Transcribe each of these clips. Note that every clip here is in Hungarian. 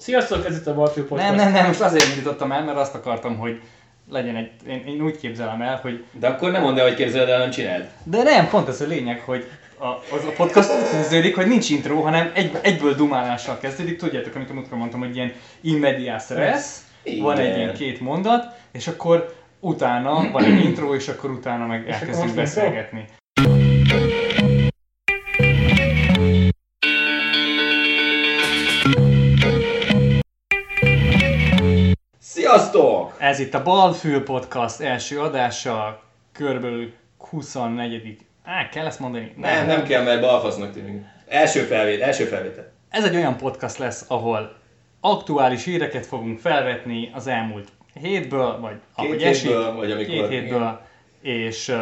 Sziasztok, ez itt a Balfő Podcast. Nem, nem, nem, most azért indítottam el, mert azt akartam, hogy legyen egy, én, én úgy képzelem el, hogy De akkor nem mondd el, hogy képzeled el, nem csináld. de nem, pont ez a lényeg, hogy a, az a podcast úgy kezdődik, hogy nincs intro, hanem egy, egyből dumálással kezdődik. Tudjátok, amit a múltkor mondtam, hogy ilyen immediás res, van egy ilyen két mondat, és akkor utána van egy intro, és akkor utána meg elkezdünk beszélgetni. Sziasztok! Ez itt a Balfül Podcast első adása, körülbelül 24. Á, kell ezt mondani? Nem, nem kell, mert balfasznak tűnik. Első felvét, első felvétel. Ez egy olyan podcast lesz, ahol aktuális híreket fogunk felvetni az elmúlt hétből, vagy ahogy esik, hétből, vagy amikor- két hétből, és,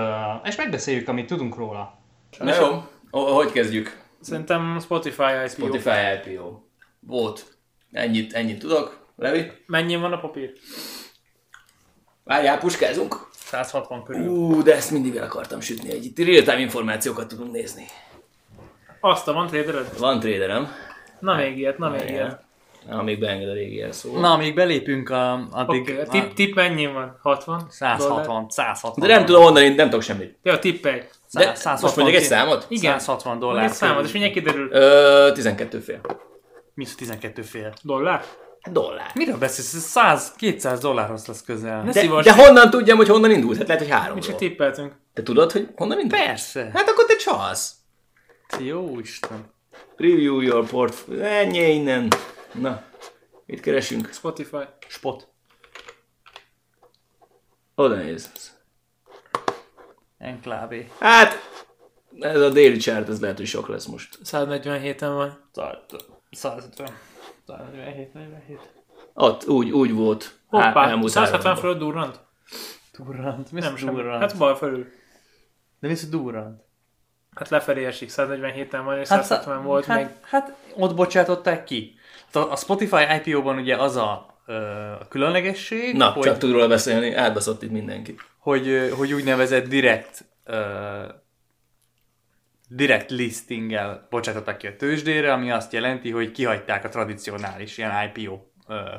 és megbeszéljük, amit tudunk róla. Na jó, hogy kezdjük? Szerintem Spotify IPO. Spotify IPO. Volt. Ennyit, ennyit tudok. Levi? Mennyi van a papír? Várjál, puskázunk. 160 körül. Ú, de ezt mindig el akartam sütni, hogy itt real-time információkat tudunk nézni. Azt a van tradered? Van traderem. Na még ilyet, na még ilyet. Na, még beenged a régi jelszó. Na, amíg belépünk a, addig okay, tip, tip mennyi van? 60? dollár? 160, 160. De nem tudom mondani, nem tudok semmit. Jó, tippelj. De 160 most mondjuk egy számot? Igen. 160 Mondj dollár. egy számot, és mindjárt kiderül. Ö, 12 fél. Mi az 12 fél? Dollár? Dollár. Miről beszélsz? Ez 100-200 dollárhoz lesz közel. Ne De, szívas. de honnan tudjam, hogy honnan indult? Hát lehet, hogy három. Mi csak tippeltünk. Te tudod, hogy honnan indult? Persze. Hát akkor te csalsz. Jó Isten. Preview your portfolio. Ennyi innen. Na, mit keresünk? Spotify. Spot. Oda néz. Enklávé. Hát, ez a daily chart, ez lehet, hogy sok lesz most. 147-en van. 150. 147, 47. Ott, úgy, úgy volt. Hoppá, elmúlt 170 három fölött durrant? Durrant. Mi Nem az sem. durrant? Hát bal felül. De mi durrant? Hát lefelé esik, 147-en van, és Hát, 170 volt hát, még. Hát ott bocsátották ki. Hát A, a Spotify IPO-ban ugye az a, a különlegesség, Na, hogy, csak tud róla beszélni, átbaszott itt mindenki. hogy, hogy úgynevezett direkt uh, direkt listinggel bocsátották ki a tőzsdére, ami azt jelenti, hogy kihagyták a tradicionális ilyen IPO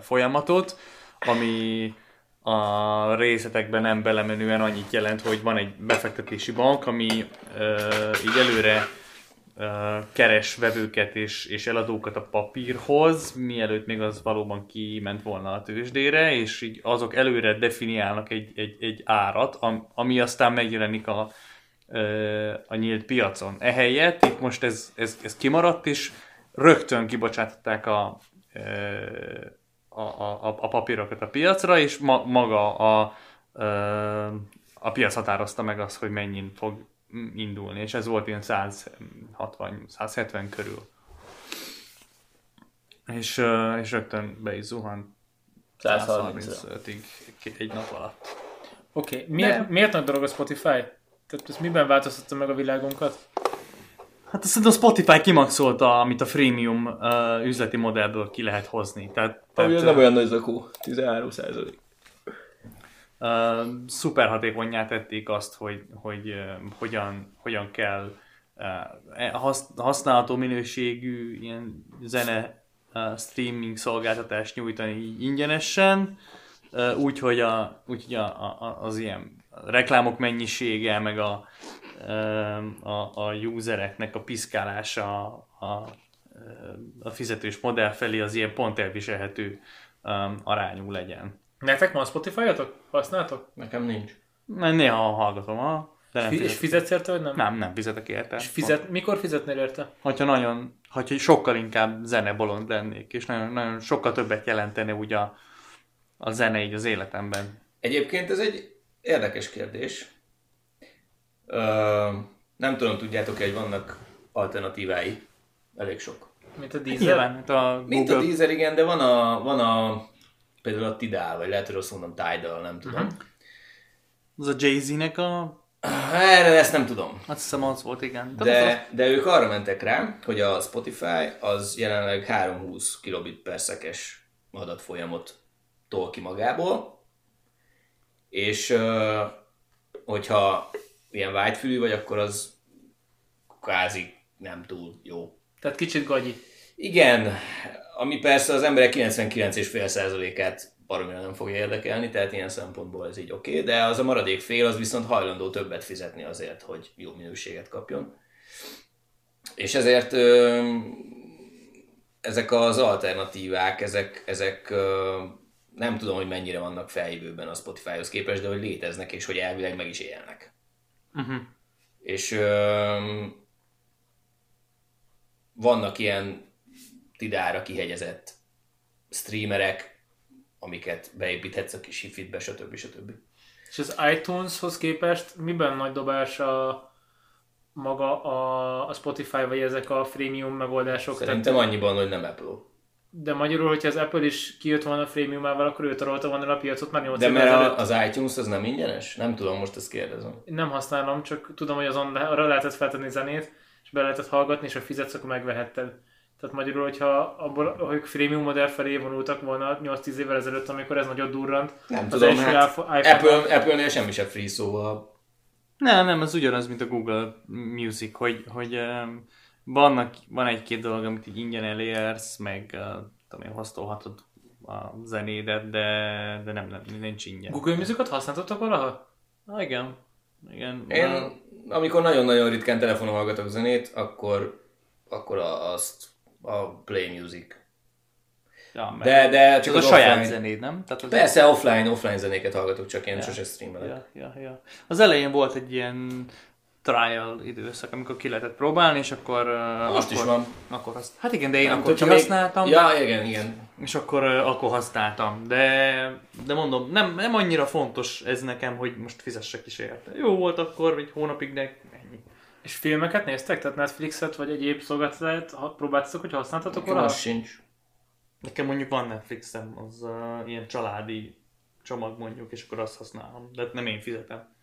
folyamatot, ami a részletekben nem belemenően annyit jelent, hogy van egy befektetési bank, ami ö, így előre ö, keres vevőket és, és eladókat a papírhoz, mielőtt még az valóban kiment volna a tőzsdére, és így azok előre definiálnak egy, egy, egy árat, am- ami aztán megjelenik a, a nyílt piacon. Ehelyett itt most ez, ez, ez kimaradt, és rögtön kibocsátották a, a, a, a- papírokat a piacra, és ma, maga a, a piac határozta meg azt, hogy mennyin fog indulni, és ez volt ilyen 160-170 körül. És, és rögtön be is zuhant 135-ig egy nap alatt. Oké, okay. miért, miért nagy dolog a Spotify? Tehát ez miben változtatta meg a világunkat? Hát azt szerintem a Spotify kimaxolta, amit a freemium uh, üzleti modellből ki lehet hozni. Tehát, tehát Ez nem olyan nagy zakó. 13 százalék. uh, szuper hatékonyá tették azt, hogy, hogy uh, hogyan, hogyan kell uh, hasz, használható minőségű ilyen zene uh, streaming szolgáltatást nyújtani így ingyenesen, uh, úgyhogy a, úgy, a, a, az ilyen reklámok mennyisége, meg a, a, a usereknek a piszkálása a, a fizetős modell felé az ilyen pont elviselhető arányú legyen. Nektek van Spotify-otok? Használtok? Nekem nincs. Mert néha hallgatom, ha, de nem Fi- és fizetek. fizetsz érte, vagy nem? Nem, nem fizetek érte. És fizet, mikor fizetnél érte? Hogyha nagyon, hogyha sokkal inkább zenebolond lennék, és nagyon, nagyon sokkal többet jelentene úgy a, a zene így az életemben. Egyébként ez egy érdekes kérdés. Ö, nem tudom, tudjátok hogy vannak alternatívái. Elég sok. Mint a Deezer? Hát a Mint Google... a Deezer, igen, de van a, van a például a Tidal, vagy lehet, hogy rosszul mondom, Tidal, nem tudom. Uh-huh. Az a Jay-Z-nek a... Erre ezt nem tudom. Azt hiszem az volt, igen. Az- De, de ők arra mentek rá, hogy a Spotify az jelenleg 320 kilobit per szekes adatfolyamot tol ki magából, és hogyha ilyen vágyfülű vagy, akkor az kvázi nem túl jó. Tehát kicsit gagyi. Igen, ami persze az emberek 99,5%-át baromira nem fogja érdekelni, tehát ilyen szempontból ez így oké, okay, de az a maradék fél az viszont hajlandó többet fizetni azért, hogy jó minőséget kapjon. És ezért ö, ezek az alternatívák, ezek, ezek ö, nem tudom, hogy mennyire vannak feljövőben a Spotify-hoz képest, de hogy léteznek, és hogy elvileg meg is élnek. Uh-huh. És ö, vannak ilyen tidára kihegyezett streamerek, amiket beépíthetsz a kis hifitbe, stb. stb. És az iTunes-hoz képest miben nagy dobás a maga a, a Spotify, vagy ezek a freemium megoldások? Szerintem Tehát, annyiban, hogy nem Apple. De magyarul, hogyha az Apple is kijött volna a freemiumával, akkor ő tarolta volna a piacot már 8 De mert a, az iTunes az nem ingyenes? Nem tudom, most ezt kérdezem. Nem használom, csak tudom, hogy azon arra lehetett feltenni zenét, és be lehetett hallgatni, és ha fizetsz, akkor megvehetted. Tehát magyarul, hogyha abból, hogy freemium modell felé vonultak volna 8-10 évvel ezelőtt, amikor ez nagyot durrant. Nem az tudom, hát Apple, Apple-nél semmi sem free, szóval... Nem, nem, ez ugyanaz, mint a Google Music, hogy, hogy um, vannak, van egy-két dolog, amit így ingyen elérsz, meg uh, tudom én, hasztolhatod a zenédet, de, de nem, nem, nincs ingyen. Google Musicot használtatok valaha? Na, igen. igen. Én, a... amikor nagyon-nagyon ritkán telefonon hallgatok zenét, akkor, akkor azt a Play Music. Ja, de, de csak az, az a offline. saját zenéd, nem? Tehát az Persze, offline, offline zenéket hallgatok, csak én ja. sose streamelek. Ja, ja, ja. Az elején volt egy ilyen trial időszak, amikor ki lehetett próbálni, és akkor... Most akkor, is van. Akkor azt, hát igen, de én nem, akkor használtam. Még... Ja, igen, igen. És akkor, akkor használtam. De, de mondom, nem, nem annyira fontos ez nekem, hogy most fizessek is érte. Jó volt akkor, egy hónapig, de ennyi. És filmeket néztek? Tehát Netflixet vagy egyéb szolgáltatást próbáltatok, hogy használtatok valaha? sincs. Nekem mondjuk van Netflixem, az uh, ilyen családi csomag mondjuk, és akkor azt használom. De nem én fizetem.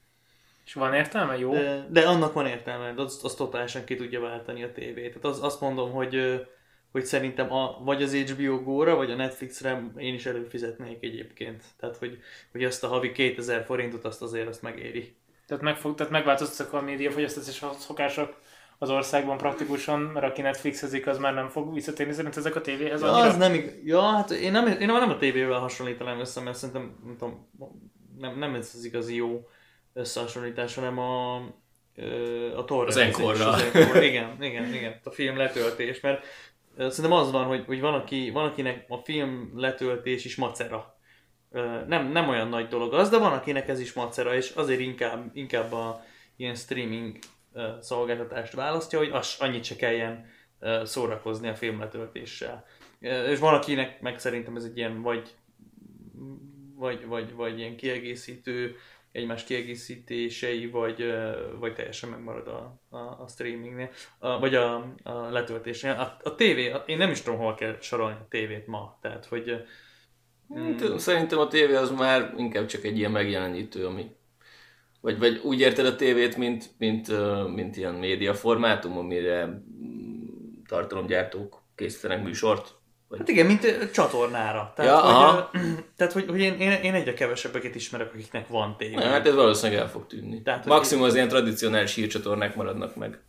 És van értelme? Jó? De, de annak van értelme, de az, az totálisan ki tudja váltani a tévét. Tehát az, azt mondom, hogy, hogy szerintem a, vagy az HBO Go-ra, vagy a Netflixre én is előfizetnék egyébként. Tehát, hogy, hogy azt a havi 2000 forintot azt azért azt megéri. Tehát, megfog, tehát megváltoztak a médiafogyasztási szokások az országban praktikusan, mert aki Netflixezik, az már nem fog visszatérni szerint ezek a tévéhez ja, annyira? az nem igaz. Ja, hát én nem, én nem a tévével hasonlítanám össze, mert szerintem nem, tudom, nem, nem ez az igazi jó összehasonlítás, hanem a, a torrent. Az enkorra. Igen, igen, igen, a film letöltés, mert szerintem az van, hogy, hogy van, aki, van, akinek a film letöltés is macera. Nem, nem olyan nagy dolog az, de van, akinek ez is macera, és azért inkább, inkább a ilyen streaming szolgáltatást választja, hogy az, annyit se kelljen szórakozni a filmletöltéssel. És van, akinek meg szerintem ez egy ilyen vagy, vagy, vagy, vagy ilyen kiegészítő, egymás kiegészítései, vagy, vagy teljesen megmarad a, a, a streamingnél, a, vagy a, a letöltésnél. A, a tévé, én nem is tudom, hol kell sorolni a tévét ma, tehát hogy... Hmm. Szerintem a tévé az már inkább csak egy ilyen megjelenítő, ami vagy, vagy úgy érted a tévét, mint, mint, mint ilyen médiaformátum, amire tartalomgyártók készítenek műsort? Vagy... Hát igen, mint csatornára. Tehát, ja, hogy, aha. tehát hogy, hogy én, én, én egyre kevesebbeket ismerek, akiknek van tévé. Na, hát ez valószínűleg el fog tűnni. Tehát, Maximum az ilyen tradicionális hírcsatornák maradnak meg.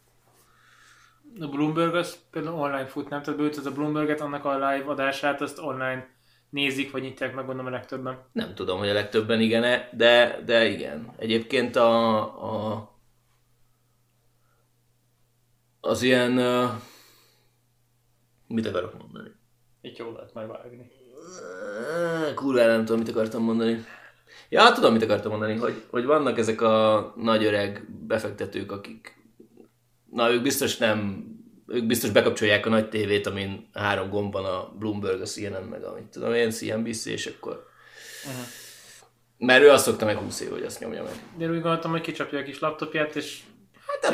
A Bloomberg az például online fut, nem? Tehát beütöd a Bloomberget, annak a live adását, azt online nézik, vagy nyitják meg, gondolom a legtöbben. Nem tudom, hogy a legtöbben igen de, de igen. Egyébként a, a az ilyen uh, mit akarok mondani? Itt jól lehet majd vágni. Kurva nem tudom, mit akartam mondani. Ja, tudom, mit akartam mondani, hogy, hogy vannak ezek a nagy öreg befektetők, akik na, ők biztos nem ők biztos bekapcsolják a nagy tévét, amin három gomb van a Bloomberg, a CNN, meg amit tudom én, CNBC, és akkor... Uh-huh. Mert ő azt szokta meg 20 év, hogy azt nyomja meg. De úgy gondoltam, hogy kicsapja a kis laptopját, és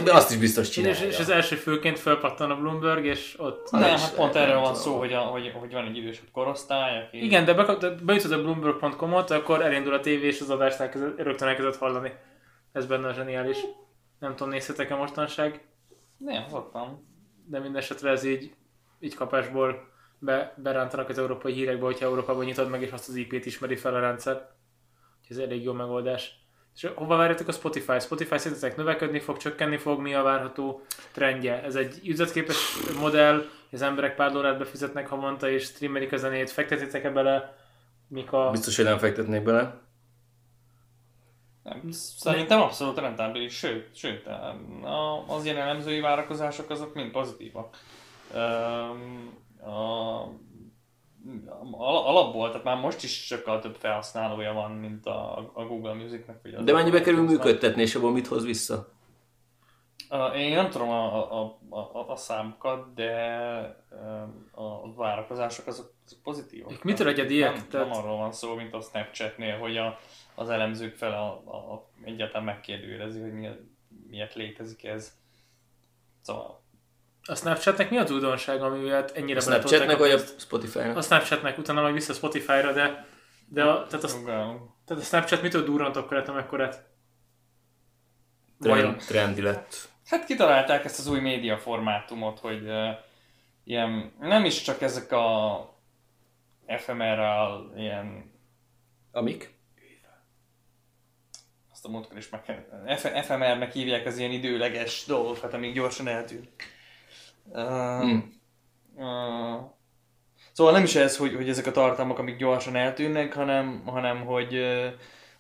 De azt is biztos csinálja. És, és az első főként felpattan a Bloomberg, és ott... Nem, hát pont erről van szó, hogy, a, hogy, hogy van egy idősebb korosztály, aki... Igen, de, be, de beütöd a bloomberg.com-ot, akkor elindul a tévé, és az adást elkezd, rögtön elkezdett hallani. Ez benne a zseniális. Nem tudom, nézhetek-e mostanság? Nem, szoktam de minden esetre ez így, így kapásból be, berántanak az európai hírekbe, hogyha Európában nyitod meg, és azt az IP-t ismeri fel a rendszer. Úgyhogy ez elég jó megoldás. És hova várjátok a Spotify? Spotify szerintetek növekedni fog, csökkenni fog, mi a várható trendje? Ez egy üzletképes modell, az emberek pár dollárt befizetnek havonta és streamelik a zenét, fektetitek-e bele? Mik a... Biztos, hogy nem fektetnék bele. Nem, szerintem abszolút rentábilis, sőt, sőt a, az ilyen elemzői várakozások azok mind pozitívak. Um, a, alapból, tehát már most is sokkal több felhasználója van, mint a, a Google Musicnek. Vagy az De mennyibe kerül működtetni, és abból mit hoz vissza? Uh, én nem tudom a, a, a, a számokat, de a várakozások azok, azok pozitívak. Mitől egyediek? Nem, tehát... nem arról van szó, mint a Snapchatnél, hogy a, az elemzők fel a, a, a, egyáltalán megkérdőjelezi, hogy miért, miért létezik ez. Szóval a Snapchatnek mi a újdonság, ami miatt ennyire A Snapchatnek vagy a Spotify-nak? A Snapchatnek, utána majd vissza Spotify-ra, de, de a, tehát, a, tehát a Snapchat mitől durrant akkor lett, amekkorát? Trend, trendi lett. Hát kitalálták ezt az új média formátumot, hogy uh, ilyen, nem is csak ezek a fmr ilyen... Amik? Azt a múltkor is meg FMR-nek hívják az ilyen időleges dolgokat, amíg gyorsan eltűnt. Uh, hmm. uh, szóval nem is ez, hogy, hogy ezek a tartalmak, amik gyorsan eltűnnek, hanem, hanem hogy,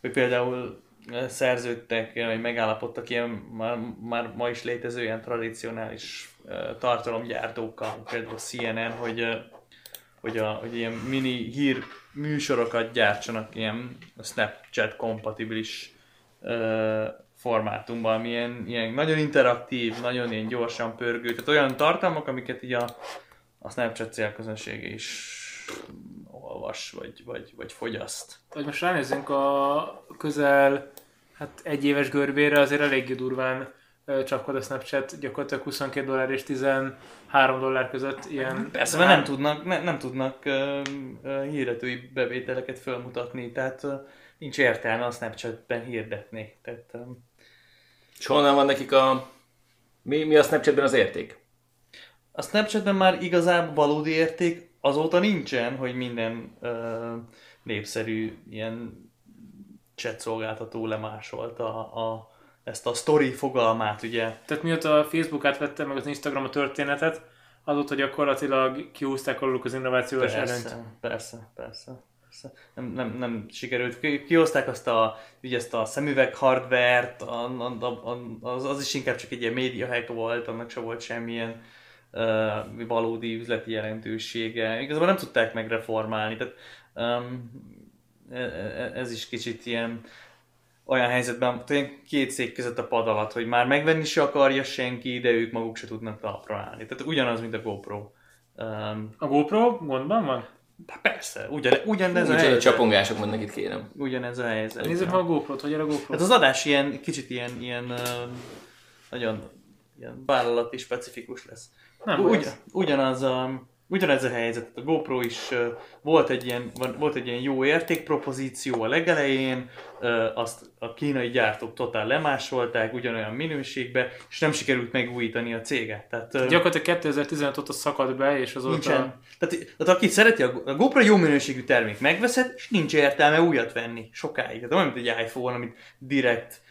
hogy például szerződtek, vagy megállapodtak ilyen már, már ma is létező ilyen tradicionális tartalomgyártókkal, például CNN, hogy, hogy, a, hogy ilyen mini hír műsorokat gyártsanak ilyen Snapchat kompatibilis formátumban, ilyen, ilyen nagyon interaktív, nagyon ilyen gyorsan pörgő, tehát olyan tartalmak, amiket így a, a Snapchat célközönsége is olvas, vagy, vagy, vagy fogyaszt. Hogy most ránézzünk a közel hát egy éves görbére, azért eléggé durván csapkod a Snapchat, gyakorlatilag 22 dollár és 13 dollár között ilyen... Persze, mert nem tudnak, ne, nem tudnak uh, uh, hirdetői bevételeket felmutatni, tehát uh, nincs értelme a Snapchatben hirdetni. Tehát, um, és honnan van nekik a... Mi, mi a Snapchatben az érték? A Snapchatben már igazából valódi érték azóta nincsen, hogy minden ö, népszerű ilyen chat szolgáltató lemásolta a, ezt a story fogalmát, ugye. Tehát mióta a Facebook átvette meg az Instagram a történetet, azóta gyakorlatilag kihúzták aluluk az innovációs persze, előnyt. Persze, persze nem, nem, nem sikerült. Kihozták azt a, ugye ezt a szemüveg hardvert, az, az is inkább csak egy ilyen média hack volt, annak sem volt semmilyen uh, valódi üzleti jelentősége. Igazából nem tudták megreformálni, tehát um, ez is kicsit ilyen olyan helyzetben, hogy két szék között a pad alatt, hogy már megvenni se akarja senki, de ők maguk se tudnak talpra állni. Tehát ugyanaz, mint a GoPro. Um, a GoPro gondban van? Hát persze, ugyan, ugyanez a helyzet. csapongások vannak itt, kérem. Ugyanez a helyzet. Nézzük a GoPro-t, hogy a GoPro. Hát az adás ilyen, kicsit ilyen, ilyen nagyon ilyen vállalati specifikus lesz. Nem Ugy, ugyanaz a, Ugyanez a helyzet, a GoPro is uh, volt, egy ilyen, volt egy ilyen jó értékpropozíció a legelején, uh, azt a kínai gyártók totál lemásolták ugyanolyan minőségbe, és nem sikerült megújítani a céget. Tehát, uh, Gyakorlatilag 2015 óta szakadt be, és azóta... Nincsen. Tehát, tehát aki szereti a, a GoPro jó minőségű termék megveszed, és nincs értelme újat venni sokáig. Tehát olyan, mint egy iPhone, amit direkt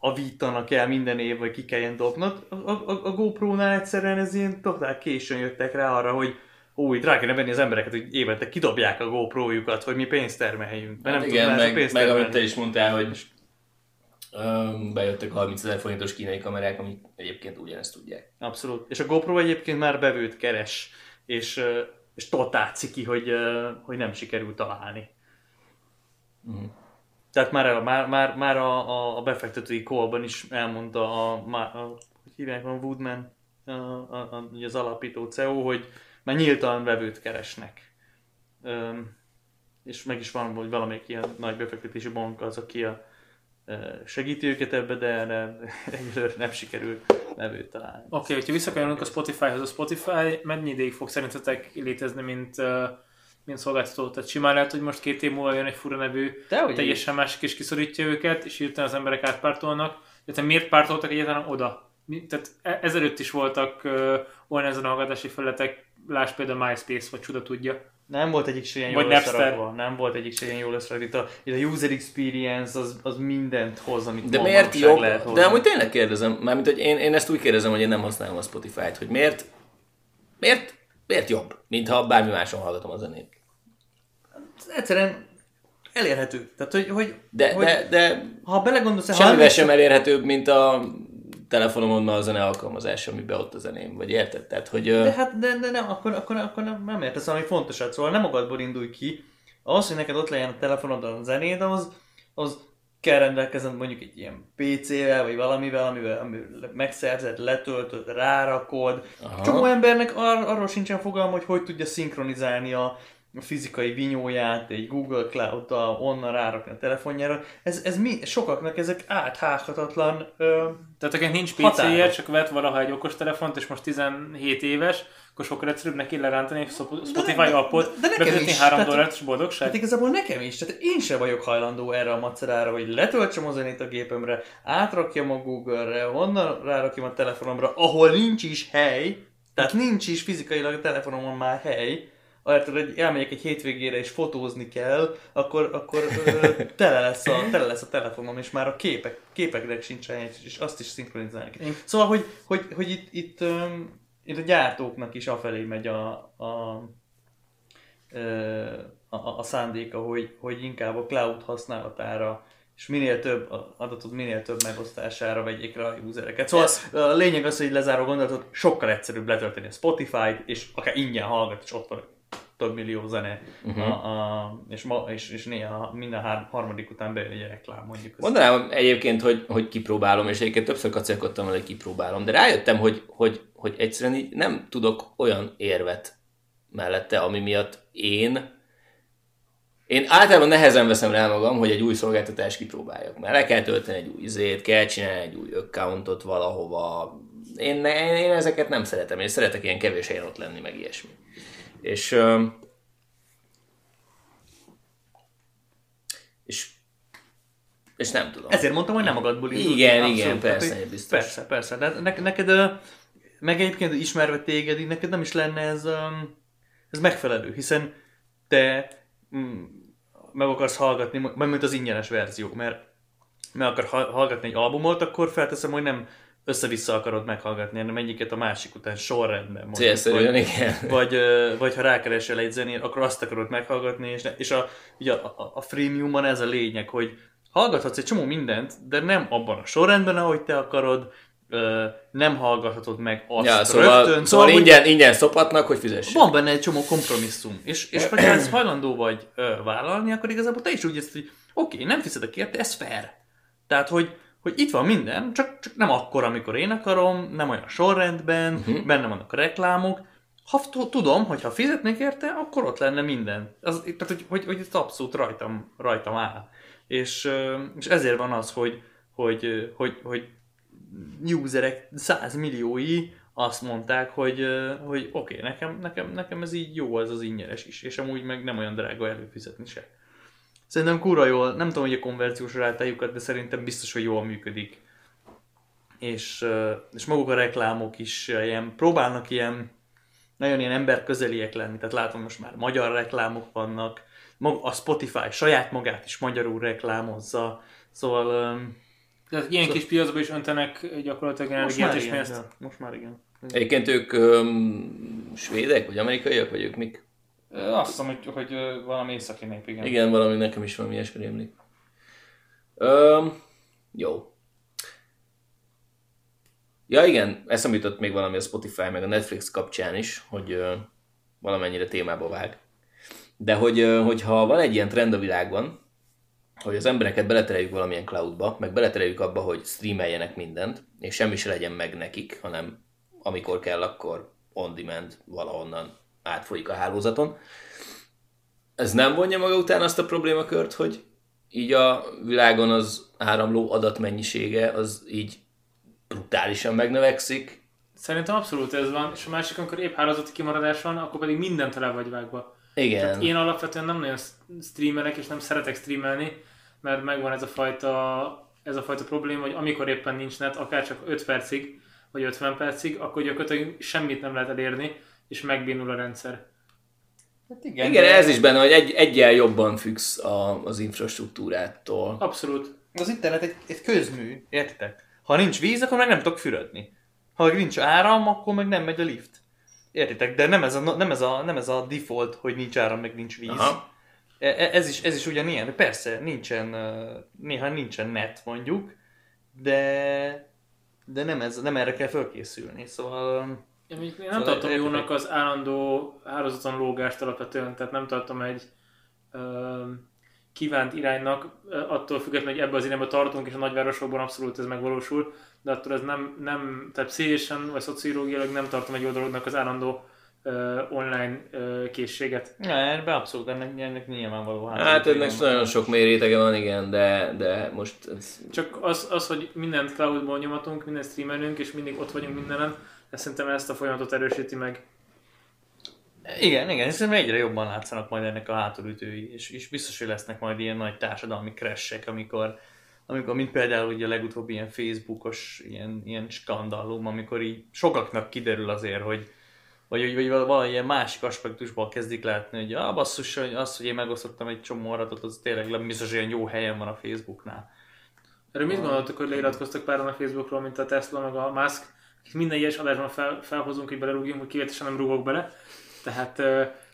avítanak el minden év, vagy ki kelljen dobnod. A, a, a GoPro-nál egyszerűen ez ilyen totál későn jöttek rá arra, hogy itt rá kéne venni az embereket, hogy évente kidobják a GoPro-jukat, hogy mi pénzt termeljünk. Hát nem igen, meg, pénzt meg amit te is mondtál, hogy um, bejöttek 30 ezer forintos kínai kamerák, amik egyébként ugyanezt tudják. Abszolút. És a GoPro egyébként már bevőt keres, és, és totál ciki, hogy, hogy nem sikerült találni. Mm. Tehát már, a, már, már, már a, a befektetői callban is elmondta a, a, a hogy hívják van Woodman, a, a, a, az alapító CEO, hogy már nyíltan vevőt keresnek. Üm, és meg is van, hogy valamelyik ilyen nagy befektetési bank az, aki a, segíti őket ebbe, de, de egyelőre nem sikerült vevőt találni. Oké, okay, hogyha visszakanyarodunk a Spotify-hoz, a Spotify mennyi ideig fog szerintetek létezni, mint, mint szolgáltató? Tehát simán lehet, hogy most két év múlva jön egy fura nevű, de, teljesen másik és kiszorítja őket, és hirtelen az emberek átpártolnak. De miért pártoltak egyáltalán oda? Tehát e- ezelőtt is voltak uh, olyan ezen a hallgatási felületek, Lásd például MySpace, vagy csuda tudja. Nem volt egyik se ilyen jól összerakva. Nem volt egyik se ilyen jól összerakva. Itt a, user experience az, az mindent hoz, amit De miért jobb? lehet hozni. De amúgy tényleg kérdezem, mármint, hogy én, én ezt úgy kérdezem, hogy én nem használom a Spotify-t, hogy miért, miért, miért jobb, mint ha bármi máson hallgatom a zenét. Egyszerűen elérhető. Tehát, hogy, hogy, De, hogy de, de ha belegondolsz, ha semmivel sem elérhetőbb, mint a telefonomon ma a zene alkalmazás, amiben ott a zeném, vagy érted? Tehát, hogy... De hát de, de nem, akkor, akkor, akkor nem, nem értesz valami fontosat, szóval nem magadból indulj ki. Az, hogy neked ott legyen a telefonodon a zenéd, az, az kell rendelkezned mondjuk egy ilyen PC-vel, vagy valamivel, amivel, amivel megszerzed, letöltöd, rárakod. Aha. Csomó embernek ar- arról sincsen fogalma, hogy hogy tudja szinkronizálni a, a fizikai vinyóját egy Google Cloud-tal, onnan rárakni a telefonjára. Ez, ez mi, sokaknak ezek áthághatatlan ö, Tehát akinek nincs. PC-je, csak vett valaha egy okostelefont, és most 17 éves, akkor sokkal egyszerűbb neki lerántani Spotify de- appot, de nekem befizetni is. 3 Tehát- dollárt, és boldogság. Hát igazából nekem is, tehát én sem vagyok hajlandó erre a macerára, hogy letöltsem a zenét a gépemre, átrakjam a Google-re, onnan rárakjam a telefonomra, ahol nincs is hely, tehát nincs is fizikailag a telefonomon már hely, ahelyett, hogy elmegyek egy hétvégére és fotózni kell, akkor, akkor tele, lesz a, tele lesz a telefonom, és már a képek, képeknek sincs hely, és azt is szinkronizálni kell. Szóval, hogy, hogy, hogy itt, itt, itt a gyártóknak is afelé megy a, a a, a, a szándéka, hogy, hogy inkább a cloud használatára és minél több adatot, minél több megosztására vegyék rá a usereket. Szóval Ez- a lényeg az, hogy lezáró gondolatot, sokkal egyszerűbb letölteni a Spotify-t, és akár ingyen hallgat, és ott van több millió zene, uh-huh. a, a, és, ma, és, és néha minden hár, harmadik után bejön egy reklám, mondjuk. Mondanám egyébként, hogy, hogy kipróbálom, és egyébként többször kacérkodtam hogy kipróbálom, de rájöttem, hogy, hogy, hogy egyszerűen így nem tudok olyan érvet mellette, ami miatt én én általában nehezen veszem rá magam, hogy egy új szolgáltatást kipróbáljak, mert le kell tölteni egy új izét, kell csinálni egy új accountot valahova. Én, én, én ezeket nem szeretem, én szeretek ilyen kevés helyen ott lenni, meg ilyesmi. És, és, és nem tudom. Ezért mondtam, hogy nem magadból indulsz. Igen, Abszolút. igen, Tehát, persze, hogy- biztos. Persze, persze. De ne, neked, meg egyébként ismerve téged, így neked nem is lenne ez, ez megfelelő, hiszen te mm, meg akarsz hallgatni, m- mint az ingyenes verziók, mert meg akar ha- hallgatni egy albumot, akkor felteszem, hogy nem össze-vissza akarod meghallgatni, hanem egyiket a másik után sorrendben. mondjuk, Célszerűen, vagy- igen. vagy, vagy ha rákeresel egy zenét, akkor azt akarod meghallgatni, és, ne, és a, ugye a, a, a freemiumban ez a lényeg, hogy hallgathatsz egy csomó mindent, de nem abban a sorrendben, ahogy te akarod, nem hallgathatod meg azt Ja, szóval, rögtön. szóval hogy ingyen, ingyen szopatnak, hogy fizess. Van benne egy csomó kompromisszum, és, és hogyha ezt hajlandó vagy ö, vállalni, akkor igazából te is úgy ezt, hogy oké, nem fizetek érte, ez fair. Tehát, hogy, hogy itt van minden, csak, csak nem akkor, amikor én akarom, nem olyan sorrendben, uh-huh. benne vannak a reklámok. Ha tudom, hogy ha fizetnék érte, akkor ott lenne minden. Az, tehát, hogy, hogy, hogy ez abszolút rajtam, rajtam áll. És, és ezért van az, hogy, hogy, hogy, hogy userek százmilliói azt mondták, hogy, hogy oké, okay, nekem, nekem, nekem ez így jó, ez az ingyenes is, és amúgy meg nem olyan drága előfizetni se. Szerintem kurva jól, nem tudom, hogy a konverciós rátájukat, de szerintem biztos, hogy jól működik. És, és maguk a reklámok is ilyen, próbálnak ilyen, nagyon ilyen emberközeliek lenni, tehát látom most már magyar reklámok vannak, a Spotify saját magát is magyarul reklámozza, szóval Tehát ilyen kis piacba is öntenek gyakorlatilag energiát és igen, pénzt. ja, most már igen. Egyébként ők öm, svédek, vagy amerikaiak, vagy ők mik? Azt hiszem, hogy, hogy valami északi nép, igen. Igen, valami nekem is valami ilyesmi rémlik. Öm, jó. Ja igen, eszembe jutott még valami a Spotify meg a Netflix kapcsán is, hogy ö, valamennyire témába vág. De hogy, ö, hogyha van egy ilyen trend a világban, hogy az embereket beletereljük valamilyen cloudba, meg beletereljük abba, hogy streameljenek mindent, és semmi se legyen meg nekik, hanem amikor kell, akkor on demand valahonnan átfolyik a hálózaton. Ez nem vonja maga után azt a problémakört, hogy így a világon az áramló adatmennyisége az így brutálisan megnövekszik. Szerintem abszolút ez van, és a másik, amikor épp hálózati kimaradás van, akkor pedig mindent tele vagy vágva. Igen. Én alapvetően nem nagyon streamelek, és nem szeretek streamelni, mert megvan ez a fajta, ez a fajta probléma, hogy amikor éppen nincs net, akár csak 5 percig, vagy 50 percig, akkor gyakorlatilag semmit nem lehet elérni, és megbénul a rendszer. Hát igen, igen ez is benne, hogy egy, egyel jobban függsz a, az infrastruktúrától. Abszolút. Az internet egy, egy közmű, értitek? Ha nincs víz, akkor meg nem tudok fürödni. Ha meg nincs áram, akkor meg nem megy a lift. Értitek? De nem ez a, nem ez a, nem ez a default, hogy nincs áram, meg nincs víz. Aha. E, e, ez is, ez is ugyanilyen. Persze, nincsen, néha nincsen net mondjuk, de, de nem, ez, nem erre kell fölkészülni. Szóval... Ja, én nem szóval tartom jónak az állandó hálózaton lógást alapvetően, tehát nem tartom egy ö, kívánt iránynak, attól függetlenül, hogy ebbe az irányba tartunk, és a nagyvárosokban abszolút ez megvalósul, de attól ez nem, nem tehát pszichésen vagy szociológiailag nem tartom egy jó dolognak az állandó online uh, készséget. Ja, ebben abszolút, ennek, ennek nyilvánvaló. Hát, hát ennek nagyon sok mérétege van, igen, de, de most... Ez... Csak az, az, hogy mindent cloudból nyomatunk, minden streamelünk, és mindig ott vagyunk mindenen, ez szerintem ezt a folyamatot erősíti meg. Igen, igen, hiszen egyre jobban látszanak majd ennek a hátulütői, és, és biztos, hogy lesznek majd ilyen nagy társadalmi crashek, amikor, amikor mint például ugye a legutóbbi ilyen Facebookos ilyen, ilyen skandalum, amikor így sokaknak kiderül azért, hogy vagy, vagy, vagy valamilyen másik aspektusból kezdik látni, hogy ah, basszus, hogy az, hogy én megosztottam egy csomó adatot, az tényleg biztos, hogy ilyen jó helyen van a Facebooknál. Erről mit gondoltok, hogy leiratkoztak páran a Facebookról, mint a Tesla meg a Musk, minden ilyes adásban fel, felhozunk, hogy belerúgjunk, hogy kivételesen nem rúgok bele. Tehát,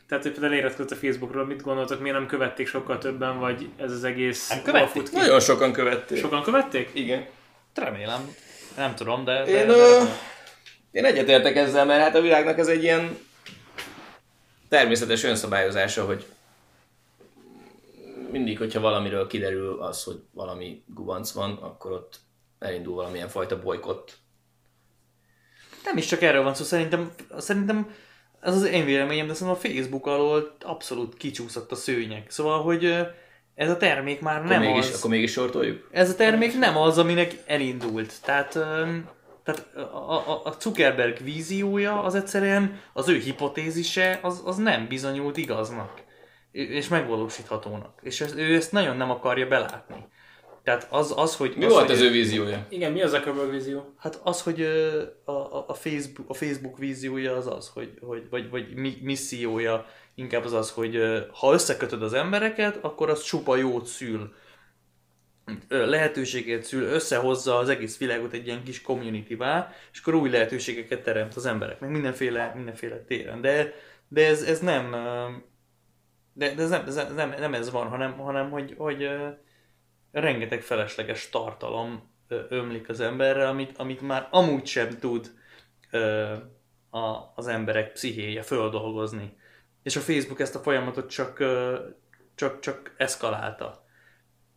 tehát hogy például leiratkozott a Facebookról, mit gondoltok, miért nem követték sokkal többen, vagy ez az egész... Nem követték? Nagyon sokan követték. Sokan követték? Igen. Remélem. Nem tudom, de... de, Én, de, de, én egyetértek ezzel, mert hát a világnak ez egy ilyen természetes önszabályozása, hogy mindig, hogyha valamiről kiderül az, hogy valami gubanc van, akkor ott elindul valamilyen fajta bolykott. Nem is csak erről van szó, szerintem, szerintem ez az én véleményem, de szerintem a Facebook alól abszolút kicsúszott a szőnyeg. Szóval, hogy ez a termék már akkor nem mégis, az... Akkor mégis sortoljuk? Ez a termék nem az, aminek elindult. Tehát tehát a, a, a Zuckerberg víziója az egyszerűen, az ő hipotézise, az, az nem bizonyult igaznak, és megvalósíthatónak. És ez, ő ezt nagyon nem akarja belátni. Tehát az, az hogy... Mi az, volt hogy, az ő víziója? Igen, mi az a Zuckerberg vízió? Hát az, hogy a, a, a, Facebook, a Facebook víziója az az, hogy, hogy vagy, vagy missziója inkább az az, hogy ha összekötöd az embereket, akkor az csupa jót szül lehetőséget szül, összehozza az egész világot egy ilyen kis community és akkor új lehetőségeket teremt az embereknek mindenféle, mindenféle téren. De, de ez, ez nem de, de ez, nem, ez nem, nem ez van, hanem, hanem hogy, hogy rengeteg felesleges tartalom ömlik az emberre, amit, amit már amúgy sem tud a, az emberek pszichéje földolgozni. És a Facebook ezt a folyamatot csak, csak, csak eszkalálta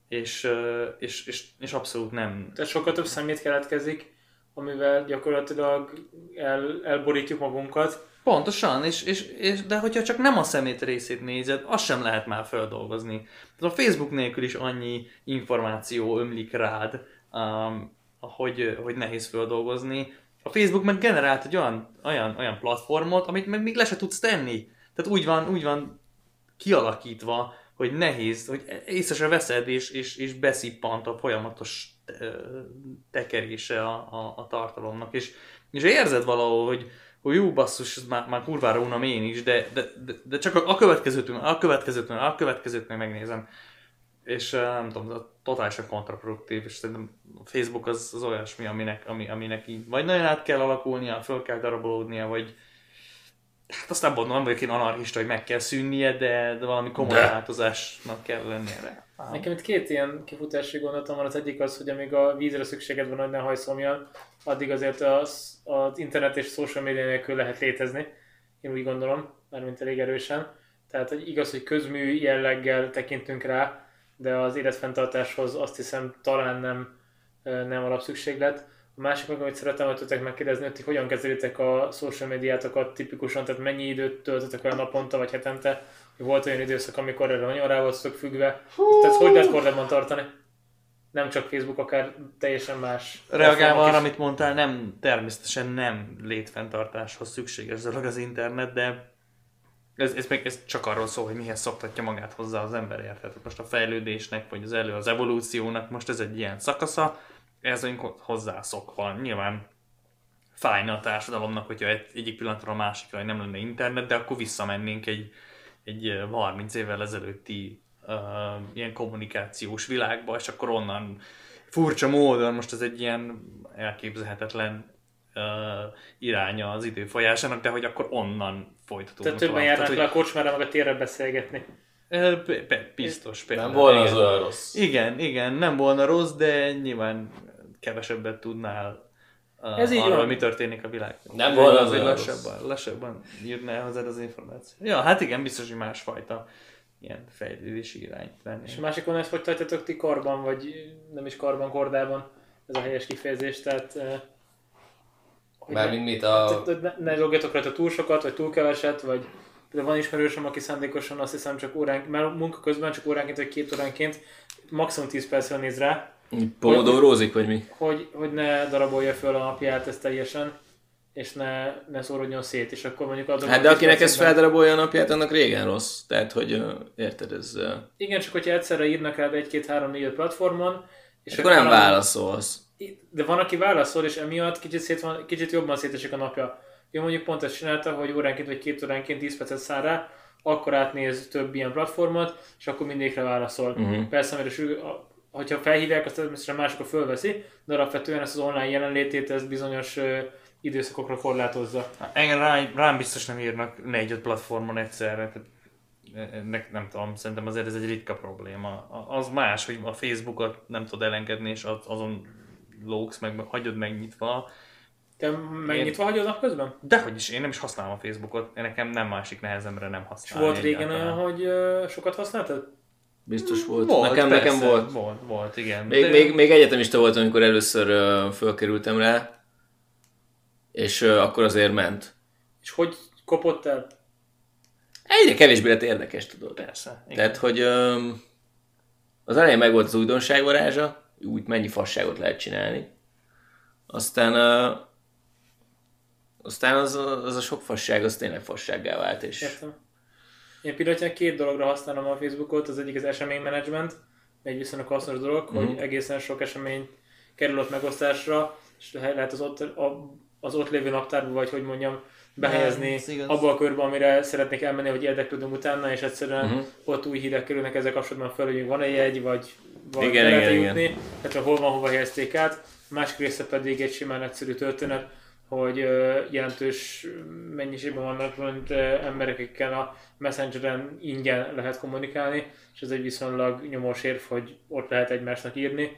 és, és, és, és abszolút nem. Tehát sokkal több szemét keletkezik, amivel gyakorlatilag el, elborítjuk magunkat. Pontosan, és, és, és, de hogyha csak nem a szemét részét nézed, azt sem lehet már feldolgozni. Tehát a Facebook nélkül is annyi információ ömlik rád, um, hogy, hogy nehéz feldolgozni. A Facebook meg generált egy olyan, olyan, olyan platformot, amit meg még le se tudsz tenni. Tehát úgy van, úgy van kialakítva, hogy nehéz, hogy észre se veszed, és, és, és beszippant a folyamatos tekerése a, a, a tartalomnak, és, és érzed valahol, hogy, hogy jó basszus, ez már, már kurvára unom én is, de, de, de, de csak a, a következőt, a következőt, a következőt meg megnézem. És nem tudom, totálisan kontraproduktív, és szerintem a Facebook az, az olyasmi, aminek, ami, aminek így vagy nagyon át kell alakulnia, föl kell darabolódnia, vagy, Hát azt nem mondom, vagyok én anarchista, hogy meg kell szűnnie, de, de valami komoly de. változásnak kell lennie. Nekem itt két ilyen kifutási gondolatom van. Az egyik az, hogy amíg a vízre szükséged van, hogy ne hajszomjan, addig azért az, az internet és social media nélkül lehet létezni. Én úgy gondolom, mármint elég erősen. Tehát hogy igaz, hogy közmű jelleggel tekintünk rá, de az életfenntartáshoz azt hiszem talán nem, nem alapszükséglet. A másik meg, amit szeretem hogy tudtak megkérdezni, hogy hogyan kezelitek a social médiátokat tipikusan, tehát mennyi időt töltöttek olyan naponta vagy hetente, hogy volt olyan időszak, amikor erre nagyon rá voltatok függve. Hú. Tehát hogy lehet kordában tartani? Nem csak Facebook, akár teljesen más. Reagálva arra, amit mondtál, nem, természetesen nem létfenntartáshoz szükséges dolog az internet, de ez, ez, meg, ez csak arról szól, hogy mihez szoktatja magát hozzá az ember, érted? Most a fejlődésnek, vagy az elő az evolúciónak most ez egy ilyen szakasza, ez vagyunk hozzászokva. Nyilván fájna a társadalomnak, hogyha egy, egyik pillanatra a másikra nem lenne internet, de akkor visszamennénk egy, egy ö, 30 évvel ezelőtti uh, ilyen kommunikációs világba, és akkor onnan furcsa módon, most ez egy ilyen elképzelhetetlen uh, iránya az idő folyásának, de hogy akkor onnan folytatódnak. Tehát többen járnak hogy- le a kocsmára, meg a térre beszélgetni. Ö, be- be- Biztos például. Nem volna az olyan rossz. Igen, igen, nem volna rossz, de nyilván kevesebbet tudnál uh, Ez így arról, van. mi történik a világban. Nem volna az hogy lassabban, lassabban írná hozzád az információ. Ja, hát igen, biztos, hogy másfajta ilyen fejlődési irány lenne. És a másik oldalon ezt hogy tartjátok ti karban, vagy nem is karban, kordában, ez a helyes kifejezés, tehát... eh, Mármint mit a... Tehát, hogy ne, ne logjatok rajta túl sokat, vagy túl keveset, vagy de van ismerősöm, aki szándékosan azt hiszem csak óránk, már munka közben csak óránként, vagy két óránként maximum 10 percre néz rá, Pomodorózik, vagy mi? hogy, hogy ne darabolja föl a napját ezt teljesen, és ne, ne szórodjon szét, és akkor mondjuk azok Hát de akinek ez feldarabolja a napját, annak régen rossz. Tehát, hogy érted, ez... Igen, csak hogyha egyszerre írnak rád egy, két, három, négy platformon, és Akkor nem valami- válaszolsz. De van, aki válaszol, és emiatt kicsit, szét van, kicsit jobban szétesik a napja. Ő mondjuk pont ezt csinálta, hogy óránként vagy két óránként 10 percet száll rá, akkor átnéz több ilyen platformot, és akkor mindegyikre válaszol. Uh-huh. Persze, mert a- hogyha felhívják, azt természetesen a fölveszi, de alapvetően ezt az online jelenlétét ezt bizonyos ö, időszakokra korlátozza. Engem rá, rám biztos nem írnak négy-öt platformon egyszerre. Tehát ennek nem tudom, szerintem azért ez egy ritka probléma. Az más, hogy a Facebookot nem tudod elengedni, és az- azon lógsz meg, hagyod megnyitva. Te megnyitva hagyod napközben? Dehogy is, én nem is használom a Facebookot, nekem nem másik nehezemre nem És használni. volt régen olyan, hogy sokat használtad? Biztos volt. Volt, nekem, persze, nekem volt. Volt, volt, igen. Még, De- még, még egyetemista voltam, amikor először uh, fölkerültem rá, és uh, akkor azért ment. És hogy kopott el? Egyre kevésbé lett érdekes, tudod. Persze. Igen. Tehát, hogy um, az elején meg volt az újdonság varázsa, úgy mennyi fasságot lehet csinálni. Aztán, uh, aztán az, az a sok fasság, az tényleg fassággá vált, és Értem. Én pillanatnyilag két dologra használom a Facebookot, az egyik az eseménymenedzsment, egy viszonylag hasznos dolog, Mhm. hogy egészen sok esemény kerül ott megosztásra, és le- lehet az ott, a, az ott lévő naptárba, vagy hogy mondjam, behelyezni ez igaz. abba a körbe, amire szeretnék elmenni, hogy érdeklődöm utána, és egyszerűen Mhm. ott új hírek kerülnek ezzel kapcsolatban föl, hogy van-e jegy, vagy, vagy Igen, lehet igen, jutni, illetve hol van, hova helyezték át. A másik része pedig egy simán egyszerű történet, hogy jelentős mennyiségben vannak mint emberek, akikkel a Messengeren ingyen lehet kommunikálni, és ez egy viszonylag nyomós érv, hogy ott lehet egymásnak írni.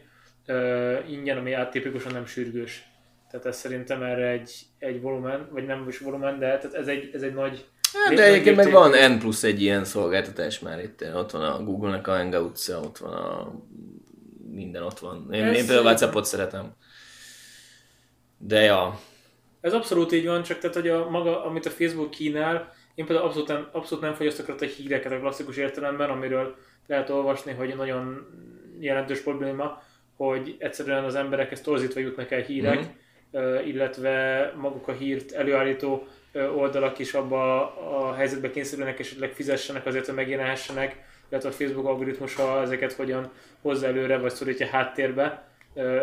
Ingyen, ami át tipikusan nem sürgős. Tehát ez szerintem erre egy, egy volumen, vagy nem is volumen, de tehát ez egy, ez egy nagy Hát, de egyébként meg van N plusz egy ilyen szolgáltatás már itt. Ott van a Google-nek a hangouts ott van a minden ott van. Én, Ez- én például WhatsAppot szeretem. De ja, Ez abszolút így van, csak tehát, hogy a maga, amit a Facebook kínál, én például abszolút nem, abszolút nem fogyasztok a híreket a klasszikus értelemben, amiről lehet olvasni, hogy nagyon jelentős probléma, hogy egyszerűen az emberekhez torzítva jutnak el hírek, mm. illetve maguk a hírt előállító oldalak is abba a helyzetbe kényszerülnek, esetleg fizessenek azért, hogy megjelenhessenek, illetve a Facebook algoritmusa ezeket hogyan hozza előre, vagy szorítja háttérbe.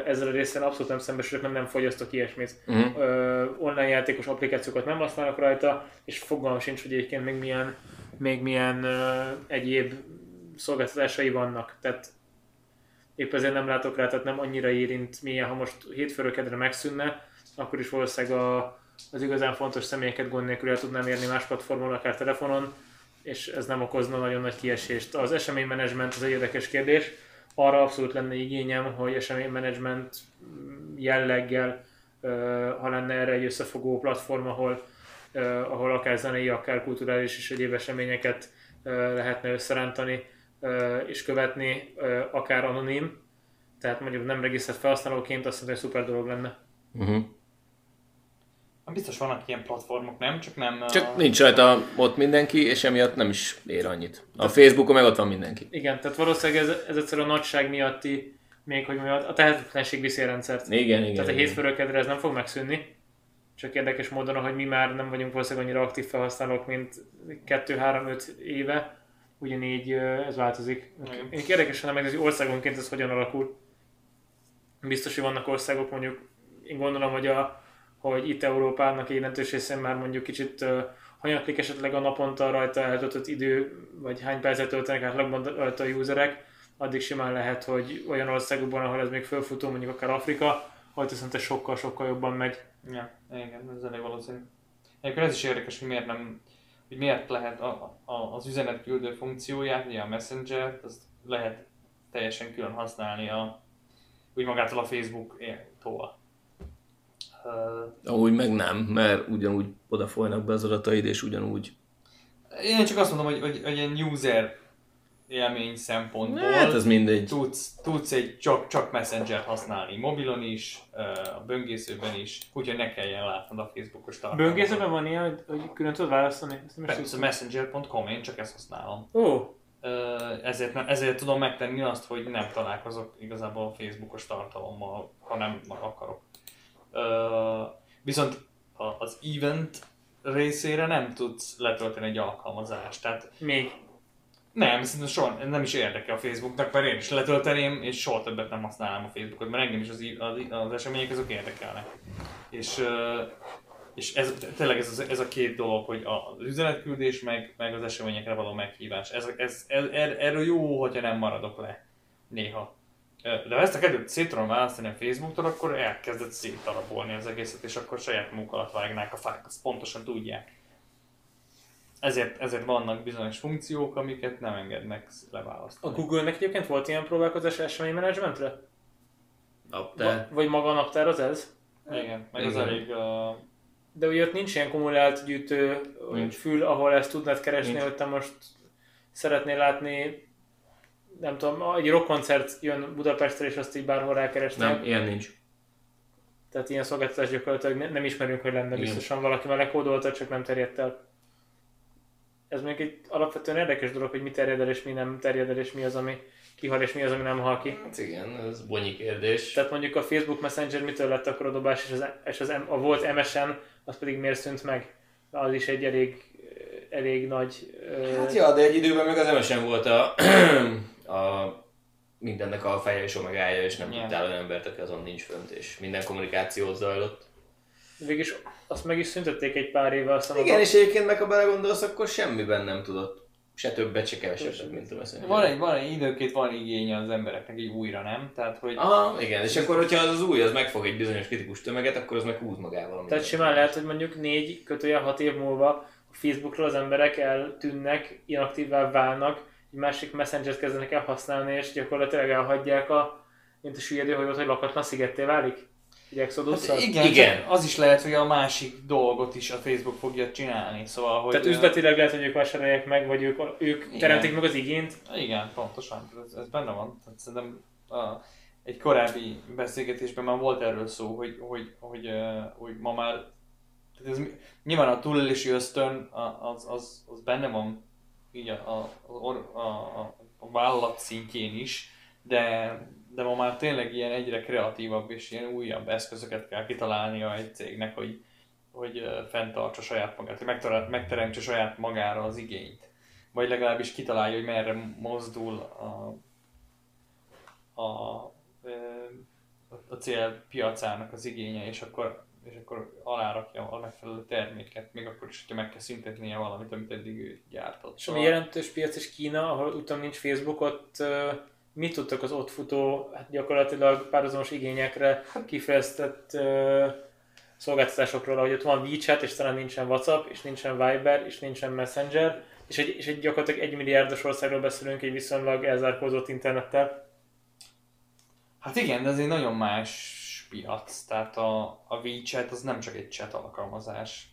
Ezzel a részen abszolút nem szembesülök, mert nem fogyasztok ilyesmit. uh-huh. Ö, online játékos applikációkat nem használok rajta, és fogalmam sincs, hogy egyébként még milyen, még milyen ö, egyéb szolgáltatásai vannak. Tehát épp ezért nem látok rá, tehát nem annyira érint milyen, ha most hétfőről kedre megszűnne, akkor is valószínűleg a, az igazán fontos személyeket gond nélkül el tudnám érni más platformon, akár telefonon, és ez nem okozna nagyon nagy kiesést. Az eseménymenedzsment az egy érdekes kérdés. Arra abszolút lenne igényem, hogy eseménymenedzsment jelleggel, ha lenne erre egy összefogó platform, ahol, ahol akár zenei, akár kulturális és egyéb eseményeket lehetne összerántani és követni, akár anonim, tehát mondjuk nem regisztrált felhasználóként, azt szerintem egy szuper dolog lenne. Uh-huh. Biztos vannak ilyen platformok, nem? Csak nem... Csak nincs rajta ott mindenki, és emiatt nem is ér annyit. A Facebookon meg ott van mindenki. Igen, tehát valószínűleg ez, ez egyszer a nagyság miatti, még hogy mondjam, a tehetetlenség viszi a rendszert. Igen, igen. Tehát a igen. hétfőről kedre ez nem fog megszűnni. Csak érdekes módon, hogy mi már nem vagyunk valószínűleg annyira aktív felhasználók, mint 2-3-5 éve, ugyanígy ez változik. Igen. Én érdekesen meg, hogy országonként ez hogyan alakul. Biztos, hogy vannak országok, mondjuk én gondolom, hogy, a, hogy itt Európának jelentős részén már mondjuk kicsit hanyatlik esetleg a naponta rajta eltöltött idő, vagy hány percet töltenek átlagban rajta a userek, addig simán lehet, hogy olyan országokban, ahol ez még fölfutó, mondjuk akár Afrika, hogy viszont ez sokkal-sokkal jobban megy. Ja, igen, ez elég valószínű. Egyébként ez is érdekes, hogy miért nem, hogy miért lehet a, a, az üzenetküldő funkcióját, ugye a messenger azt lehet teljesen külön használni a, úgy magától a Facebook-tól. Amúgy meg nem, mert ugyanúgy oda folynak be az adataid, és ugyanúgy. Én csak azt mondom, hogy, hogy, hogy egy user élmény szempontból hát ez mindegy. Tudsz, tudsz egy csak, csak messenger használni mobilon is, a böngészőben is, úgyhogy ne kelljen látnod a Facebookos tartalmat. Böngészőben van ilyen, hogy, hogy külön tudod választani? Persze, messenger.com, én csak ezt használom. Ó. Oh. Ezért, ezért tudom megtenni azt, hogy nem találkozok igazából a Facebookos tartalommal, ha nem akarok. Viszont az event részére nem tudsz letölteni egy alkalmazást. Tehát Még? Nem, szerintem soha nem is érdekel a Facebooknak, mert én is letölteném, és soha többet nem használnám a Facebookot, mert engem is az, az, az események azok érdekelnek. És, és ez, tényleg ez, ez a két dolog, hogy az üzenetküldés, meg, meg az eseményekre való meghívás. Ez, ez, ez, er, erről jó, hogyha nem maradok le néha. De ha ezt a kettőt szét tudom választani a Facebooktól, akkor elkezdett szétdarabolni az egészet, és akkor saját maguk alatt vágnák a fák, azt pontosan tudják ezért, ezért vannak bizonyos funkciók, amiket nem engednek leválasztani. A Google-nek egyébként volt ilyen próbálkozás eseménymenedzsmentre? Naptár. Vagy maga a naptár az ez? Igen, meg Igen. az elég a... De ugye ott nincs ilyen kumulált gyűjtő nincs. fül, ahol ezt tudnád keresni, nincs. hogy te most szeretnél látni nem tudom, egy rockkoncert jön Budapestre, és azt így bárhol rákeresnél. Nem, ilyen nincs. Tehát ilyen szolgáltatás gyakorlatilag nem ismerünk, hogy lenne Igen. biztosan valaki, mert lekódolta, csak nem terjedt el ez még egy alapvetően érdekes dolog, hogy mi terjed el és mi nem terjed el, és mi az, ami kihal és mi az, ami nem hal ki. Hát igen, ez bonyi kérdés. Tehát mondjuk a Facebook Messenger mitől lett akkor a dobás, és, az, és az, a volt MSN, az pedig miért szűnt meg? Az is egy elég, elég nagy... Hát ja, de egy időben meg az MSN volt a, a mindennek a feje és omegája, és nem yeah. tudtál olyan embert, aki azon nincs fönt, és minden kommunikáció zajlott. Végis azt meg is szüntették egy pár éve. Aztán Igen, és egyébként meg ha belegondolsz, akkor semmiben nem tudott se többet, se kevesebbet, mint a Messenger. Van egy, van egy időként van igénye az embereknek így újra, nem? Tehát, hogy... Aha, igen, és akkor, hogyha az, az új, az megfog egy bizonyos kritikus tömeget, akkor az meg húz magával. Tehát simán lehet, hogy mondjuk négy kötője hat év múlva a Facebookról az emberek eltűnnek, inaktívvá válnak, egy másik messenger kezdenek el használni, és gyakorlatilag elhagyják a, mint a süllyedő hajót, hogy lakatlan szigetté válik. Exodus hát igen, igen. az is lehet, hogy a másik dolgot is a Facebook fogja csinálni. Szóval, hogy Tehát üzletileg lehet, hogy ők vásárolják meg, vagy ők, ők igen. teremtik meg az igényt. Igen, pontosan. Ez, ez benne van. Tehát szerintem a, egy korábbi beszélgetésben már volt erről szó, hogy, hogy, hogy, hogy ma már tehát ez, nyilván a túlélési ösztön az, az, az benne van így a, a, a, a, a vállalat szintjén is, de de ma már tényleg ilyen egyre kreatívabb és ilyen újabb eszközöket kell kitalálnia egy cégnek, hogy, hogy fenntartsa saját magát, hogy megteremtse saját magára az igényt. Vagy legalábbis kitalálja, hogy merre mozdul a, a, a cél piacának az igénye, és akkor, és akkor alárakja a megfelelő terméket, még akkor is, hogyha meg kell szüntetnie valamit, amit eddig ő gyártott. És ami jelentős piac is Kína, ahol utána nincs Facebook, ott mit tudtak az ott futó, hát gyakorlatilag párhuzamos igényekre kifejeztett uh, szolgáltatásokról, hogy ott van WeChat, és talán nincsen WhatsApp, és nincsen Viber, és nincsen Messenger, és egy, és egy gyakorlatilag egy milliárdos országról beszélünk egy viszonylag elzárkózott internettel. Hát igen, de egy nagyon más piac, tehát a, a WeChat az nem csak egy chat alkalmazás.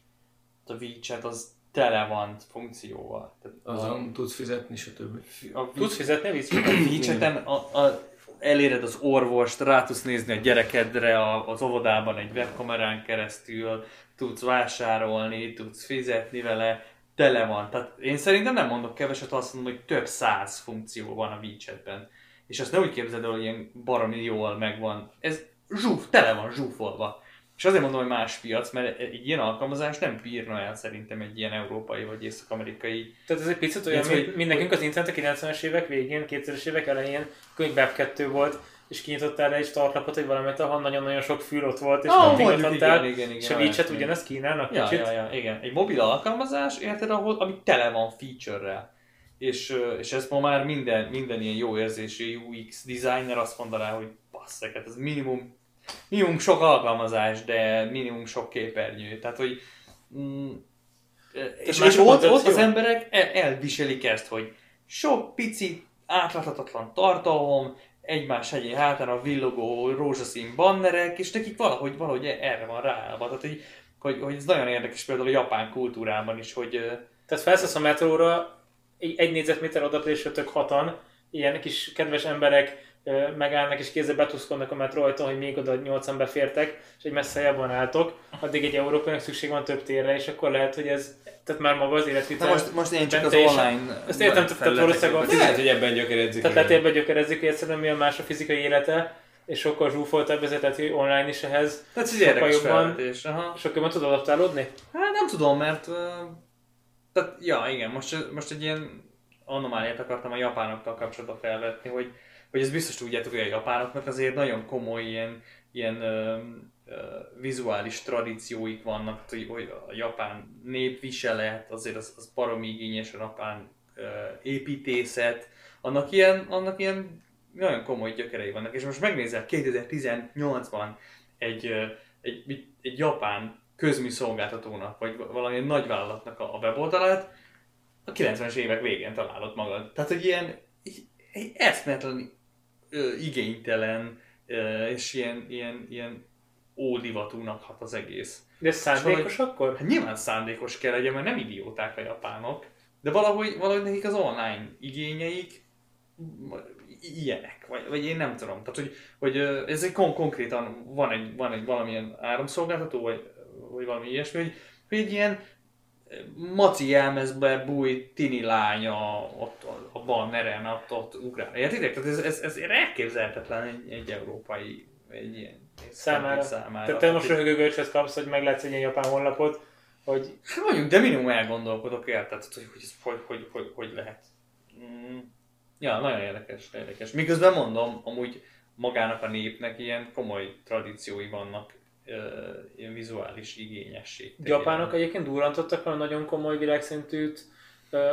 A WeChat az tele van funkcióval. Tehát Azon a, tudsz fizetni, stb. A, tudsz fizetni a WeChat-en a, a, eléred az orvost, rá tudsz nézni a gyerekedre a, az óvodában egy webkamerán keresztül, tudsz vásárolni, tudsz fizetni vele, tele van. Tehát én szerintem nem mondok keveset, azt mondom, hogy több száz funkció van a WeChat-ben. És azt nem úgy képzeld el, hogy ilyen baromi jól megvan. Ez zsúf, tele van zsúfolva. És azért mondom, hogy más piac, mert egy ilyen alkalmazás nem bírna el szerintem egy ilyen európai vagy észak-amerikai. Tehát ez egy picit olyan, hogy, hogy nekünk az internet a 90-es évek végén, 2000-es évek elején, könyv Web 2 volt, és kinyitottál egy startlapot, vagy valamit, ahol nagyon-nagyon sok fül ott volt, és kattingottál, mondjuk, igen, igen, igen, és a olyan, ugyanezt kínálnak Ja, kicsit. ja, ja, igen. Egy mobil alkalmazás, érted, ahol, ami tele van feature-rel. És, és ezt ma már minden, minden ilyen jó érzésű UX designer azt mondaná, hogy basszek, hát ez minimum, minimum sok alkalmazás, de minimum sok képernyő. Tehát, hogy mm, és, és ott, ott az emberek el, elviselik ezt, hogy sok pici, átláthatatlan tartalom, egymás hegyén hátán a villogó rózsaszín bannerek, és nekik valahogy, valahogy erre van ráállva. Tehát, hogy, hogy, hogy ez nagyon érdekes például a japán kultúrában is, hogy Tehát felszállsz a metróra, egy, egy négyzetméter odapréső tök hatan, ilyen kis kedves emberek megállnak és kézzel betuszkodnak a metró hogy még oda nyolcan befértek, és egy messze jobban álltok, addig egy európainak szükség van több térre, és akkor lehet, hogy ez, tehát már maga az életvitel. Most, most én csak az online Ezt értem, tehát valószínűleg a. Lehet, hogy ebben gyökeredzik. Tehát lehet igen. ebbe gyökerezik, hogy egyszerűen milyen más a fizikai élete, és sokkal zsúfoltabb ezért, tehát hogy online is ehhez Tehát ez sokkal jobban, felvetés. Aha. sokkal jobban tud adaptálódni. Hát nem tudom, mert... Uh, tehát, ja, igen, most, most egy ilyen anomáliát akartam a japánokkal kapcsolatban felvetni, hogy, hogy ezt biztos tudjátok, hogy a japánoknak azért nagyon komoly ilyen, ilyen uh, uh, vizuális tradícióik vannak, hogy, a japán népviselet, azért az, az baromi igényes a japán uh, építészet, annak ilyen, annak ilyen nagyon komoly gyökerei vannak. És most megnézel 2018-ban egy, ö, egy, egy, egy japán közműszolgáltatónak, vagy valamilyen nagyvállalatnak a, a weboldalát, a 90-es évek végén találod magad. Tehát, hogy ilyen egy eszmetlen, ö, igénytelen, ö, és ilyen, ilyen, ilyen ódivatúnak hat az egész. De ez szándékos akkor? Hát nyilván szándékos kell legyen, mert nem idióták a japánok, de valahogy, valahogy nekik az online igényeik ilyenek, vagy, vagy én nem tudom. Tehát, hogy, hogy ez egy kon- konkrétan van egy, van egy valamilyen áramszolgáltató, vagy, vagy valami ilyesmi, hogy, hogy egy ilyen maci jelmezbe bújt tini lánya ott a, a banneren, ott, ott ugrál. Értitek? Tehát ez, ez, ez elképzelhetetlen egy, egy európai, egy ilyen Számára. számára. Tehát te most Tehát, röhögőgölcsöt kapsz, hogy meglátsz egy ilyen japán honlapot, hogy Hát mondjuk, de minimum elgondolkodok érted, tehát, hogy hogy, hogy, hogy, hogy, hogy lehet. Mm. Ja, nagyon érdekes, érdekes. Miközben mondom, amúgy magának a népnek ilyen komoly tradíciói vannak, ilyen vizuális igényesség. japánok egyébként durrantottak valami nagyon komoly világszintűt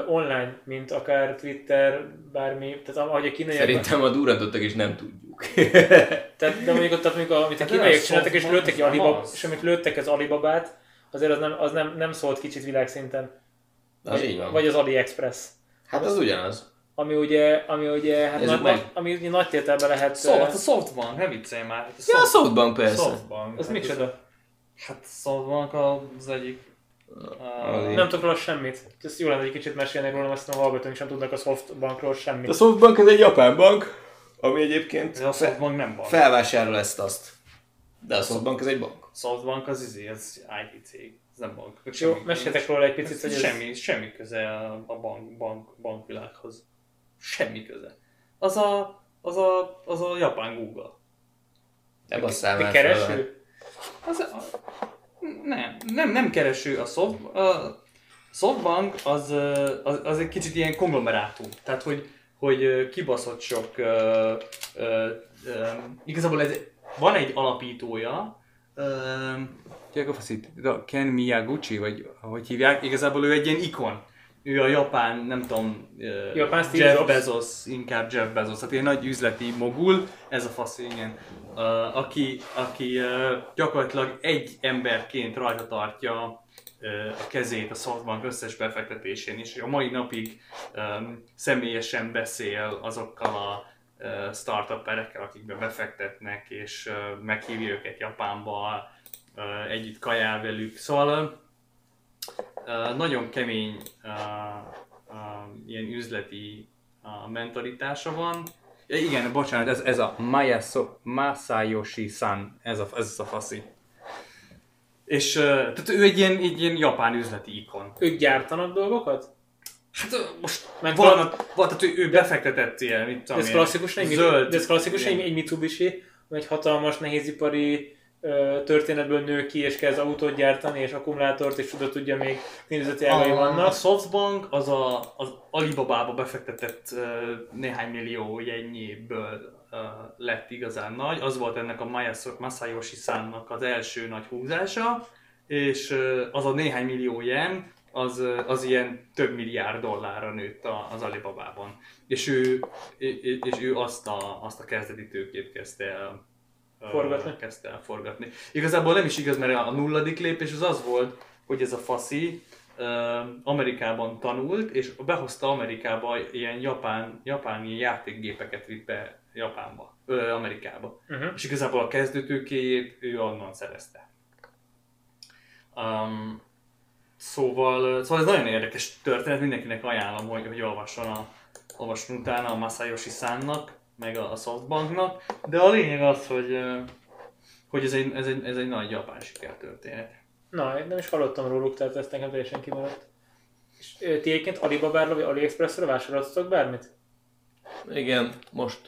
online, mint akár Twitter, bármi, tehát ahogy a kínaiak... Szerintem a durrantottak is nem tudjuk. Tehát, de mondjuk ott, amikor, amit a Hát kínaiak csináltak, és lőttek ki Alibab, az. és amit lőttek az Alibabát, azért az nem, az nem, nem szólt kicsit világszinten. Az így van. Vagy az AliExpress. Hát az ugyanaz. Ami ugye, ami ugye, hát nagy, meg. nagy, ami ugye nagy tételben lehet... Szóval, hát a Softbank, ne viccelj már. Hát a Ja, a Soft- Softbank persze. Softbank. az Hát micsoda? Hát Softbank az egyik... Uh, Nem tudok róla semmit. Ez jó lenne, hogy egy kicsit mesélni róla, azt a hallgatóink sem tudnak a Softbankról semmit. A Softbank ez egy japán bank, ami egyébként de a Softbank nem bank. felvásárol ezt azt. De a Softbank ez egy bank. Softbank az izé, az IT cég, ez nem bank. Jó, meséltek róla egy picit, hogy ez... semmi, semmi köze a a bank, bank, bankvilághoz. Semmi köze. Az a, az a, az a japán Google. Nem basszál De már fel. kereső? Az a, nem, nem, nem kereső a soft, a softbank az, az, az, egy kicsit ilyen konglomerátum. Tehát, hogy, hogy kibaszott sok, ö, ö, ö, igazából ez, van egy alapítója, ö, Tudják a faszit? A Ken Miyaguchi, vagy hogy hívják, igazából ő egy ilyen ikon. Ő a japán, nem tudom, Japán Steve Jeff Jobs. Bezos, inkább Jeff Bezos, tehát ilyen nagy üzleti mogul, ez a fasz, igen, aki, aki gyakorlatilag egy emberként rajta tartja a kezét a Softbank összes befektetésén is, és a mai napig személyesen beszél azokkal a startuperekkel, akikbe befektetnek, és meghívja őket Japánba, együtt kajál velük. Szóval uh, nagyon kemény uh, uh, ilyen üzleti uh, mentalitása van. Ja, igen, bocsánat, ez, ez a Mayaso, Masayoshi-san, ez a, ez a faszi. És uh, tehát ő egy ilyen, egy ilyen japán üzleti ikon. Ők gyártanak dolgokat? Hát most Mert van, van, tehát ő, ő befektetett ilyen, mit tudom ez klasszikus, egy, zöld. de ez klasszikus egy, egy Mitsubishi, egy hatalmas nehézipari történetből nő ki, és kezd autót gyártani, és akkumulátort, és oda tudja még nézeti ágai A, a vannak. Softbank az a, az Alibaba-ba befektetett uh, néhány millió jennyéből uh, lett igazán nagy. Az volt ennek a Masayoshi Sannak az első nagy húzása, és uh, az a néhány millió jen, az, az ilyen több milliárd dollárra nőtt az Alibabában. És ő, és ő azt a, azt a kezdeti tőkét kezdte el Forgatni. kezdte el forgatni. Igazából nem is igaz, mert a nulladik lépés az az volt, hogy ez a faszi Amerikában tanult, és behozta Amerikába ilyen japán, japáni játékgépeket vitt be Japánba, ö, Amerikába. Uh-huh. És igazából a kezdőtőkéjét ő onnan szerezte. Um, szóval, szóval ez nagyon érdekes történet, mindenkinek ajánlom, hogy, hogy olvasson, a, olvasson utána a Masayoshi Sannak, meg a, Softbanknak, de a lényeg az, hogy, hogy ez egy, ez egy, ez egy nagy japán sikertörténet. Na, én nem is hallottam róluk, tehát ez nekem teljesen kimaradt. És ti egyébként Alibaba-ra vagy AliExpress-re vásároltatok bármit? Igen, most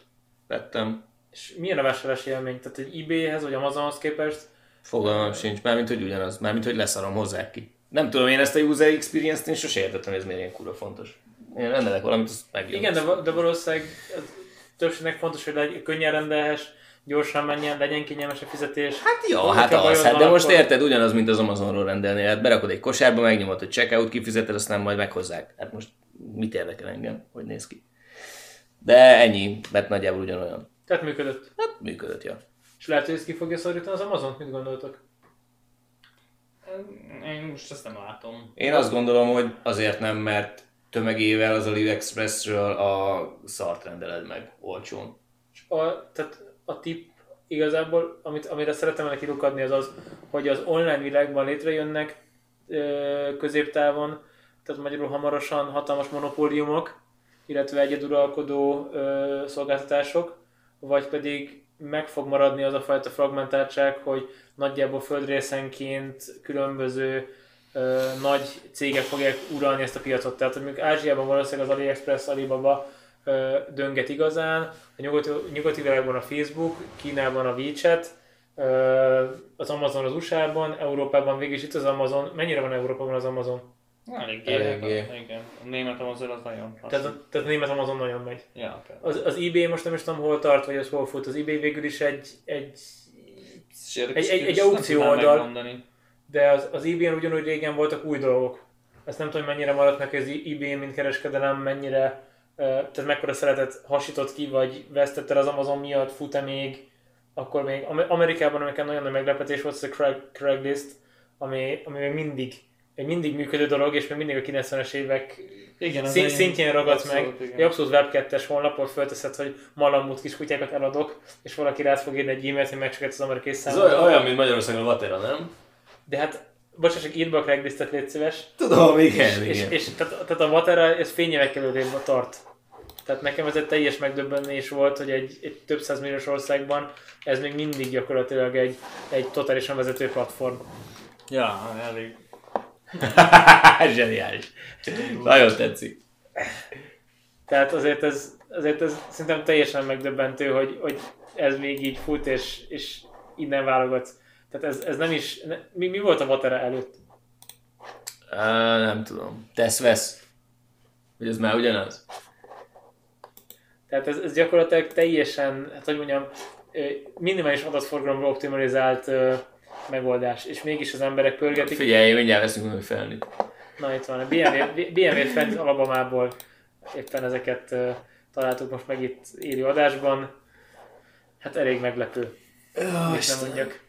vettem. És milyen a vásárlási élmény? Tehát egy eBay-hez vagy Amazonhoz képest Fogalmam sincs, mármint hogy ugyanaz, mármint hogy leszarom hozzá ki. Nem tudom, én ezt a user experience-t én sose értettem, hogy ez miért ilyen kurva fontos. Én rendelek valamit, az megjön. Igen, de, de valószínűleg többségnek fontos, hogy legy, könnyen rendelhess, gyorsan menjen, legyen kényelmes a fizetés. Hát jó, Hogyha hát az, hát de most akkor- érted, ugyanaz, mint az Amazonról rendelni. Hát berakod egy kosárba, megnyomod, hogy checkout kifizeted, aztán majd meghozzák. Hát most mit érdekel engem, hogy néz ki. De ennyi, mert nagyjából ugyanolyan. Tehát működött. Hát működött, ja. És lehet, hogy ez ki fogja szorítani az Amazon? Mit gondoltok? Én most ezt nem látom. Én azt gondolom, hogy azért nem, mert tömegével az AliExpressről a szart rendeled meg olcsón. A, tehát a tip igazából, amit, amire szeretem ennek kilukadni, az az, hogy az online világban létrejönnek ö, középtávon, tehát magyarul hamarosan hatalmas monopóliumok, illetve egyeduralkodó ö, szolgáltatások, vagy pedig meg fog maradni az a fajta fragmentáltság, hogy nagyjából földrészenként különböző ö, nagy cégek fogják uralni ezt a piacot. Tehát hogy mondjuk Ázsiában valószínűleg az AliExpress, Alibaba ö, dönget igazán, a nyugati, nyugati világban a Facebook, Kínában a WeChat, ö, az Amazon az USA-ban, Európában végig is itt az Amazon. Mennyire van Európában az Amazon? Eléggé. Eléggé. Igen. A német Amazon az nagyon Tehát, tehát a német Amazon nagyon megy. Ja. Az, az eBay most nem is tudom hol tart, vagy az hol fut. Az eBay végül is egy, egy egy- egy- egy aukció oldal. De az, az eBay-en ugyanúgy régen voltak új dolgok. Ezt nem tudom, hogy mennyire maradt meg az eBay, mint kereskedelem, mennyire, tehát mekkora szeretet hasított ki, vagy vesztette el az Amazon miatt, fut-e még, akkor még Am- Amerikában nekem nagyon nagy meglepetés volt, az a Craig, Craigslist, ami, ami még mindig egy mindig működő dolog, és még mindig a 90-es évek Igen, egy- szintjén ragadsz meg. igen. Egy abszolút web 2-es honlapon fölteszed, hogy malamut kiskutyákat eladok, és valaki rád fog írni egy e-mailt, hogy megsegít az amerikai Ez számot. olyan, olyan, mint Magyarországon a Vatera, nem? De hát, bocsánat, csak írd be a Craiglistet, légy szíves. Tudom, igen, És, és, igen. és tehát, tehát a Vatera, ez fényévekkel előrébb tart. Tehát nekem ez egy teljes megdöbbenés volt, hogy egy, egy több százmilliós országban ez még mindig gyakorlatilag egy, egy totálisan vezető platform. Ja, elég. Zseniális. Nagyon tetszik. Tehát azért ez, azért ez szerintem teljesen megdöbbentő, hogy, hogy ez még így fut, és, és innen válogatsz. Tehát ez, ez nem is... Ne, mi, mi volt a Vatera előtt? Á, nem tudom. Tesz-vesz. Hogy ez már ugyanaz? Tehát ez, ez gyakorlatilag teljesen, hát hogy mondjam, minimális adatforgalomra optimalizált ö, megoldás, és mégis az emberek pörgetik. Figyelj, mindjárt veszünk meg felnőtt. Na itt van, a BMW, BMW-t fent Alabamából éppen ezeket ö, találtuk most meg itt élő adásban. Hát elég meglepő, mit nem mondjak.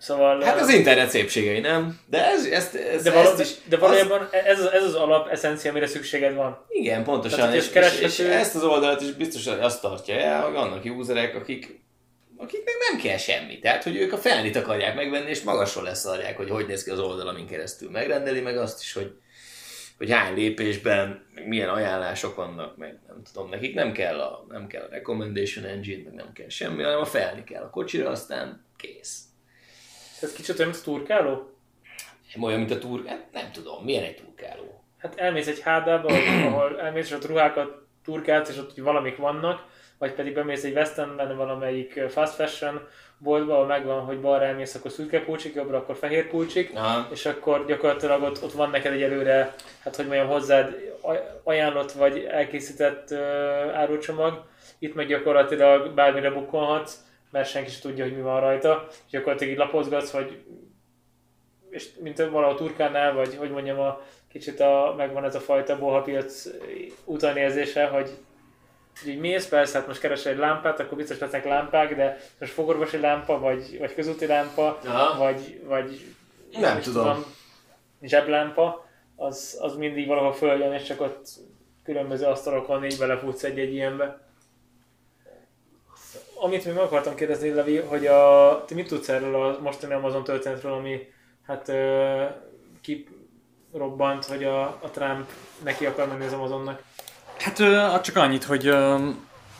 Szóval... Hát az internet szépségei, nem? De ez, ezt, ez, de, való, ezt is, de valójában ez, az, ez az alap eszencia, amire szükséged van. Igen, pontosan. Tehát, és, ez és, és, kereshető- ezt az oldalt is biztosan azt tartja el, hogy vannak userek, akik, akiknek nem kell semmi. Tehát, hogy ők a felnit akarják megvenni, és magasról leszarják, hogy hogy néz ki az oldal, amin keresztül megrendeli, meg azt is, hogy, hogy hány lépésben, meg milyen ajánlások vannak, meg nem tudom, nekik nem kell a, nem kell a recommendation engine, meg nem kell semmi, hanem a felni kell a kocsira, aztán kész. Ez kicsit olyan, mint a turkáló? Olyan, mint a túr, hát nem tudom, milyen egy turkáló. Hát elmész egy hádába, ahol elmész, és ott ruhákat turkálsz, és ott valamik vannak, vagy pedig bemész egy West Endben valamelyik fast fashion boltba, ahol megvan, hogy balra elmész, akkor szürke pulcsik, jobbra akkor fehér pulcsik, Aha. és akkor gyakorlatilag ott, ott van neked egy előre, hát hogy mondjam, hozzád aj- ajánlott vagy elkészített uh, árucsomag, itt meg gyakorlatilag bármire bukkolhatsz, mert senki sem tudja, hogy mi van rajta, és gyakorlatilag így lapozgatsz, vagy és mint valahol turkánál, vagy hogy mondjam, a, kicsit a, megvan ez a fajta bohapiac utanérzése, hogy hogy így mész, persze, hát most keresel egy lámpát, akkor biztos lesznek lámpák, de most fogorvosi lámpa, vagy, vagy közúti lámpa, Aha. vagy, vagy Nem is tudom. zseblámpa, az, az mindig valahol följön, és csak ott különböző asztalokon így belefutsz egy-egy ilyenbe. Amit még meg akartam kérdezni, Levi, hogy a, te mit tudsz erről a mostani Amazon történetről, ami hát ö, kirobbant, hogy a, a Trump neki akar menni az Amazonnak? Hát ö, csak annyit, hogy, ö,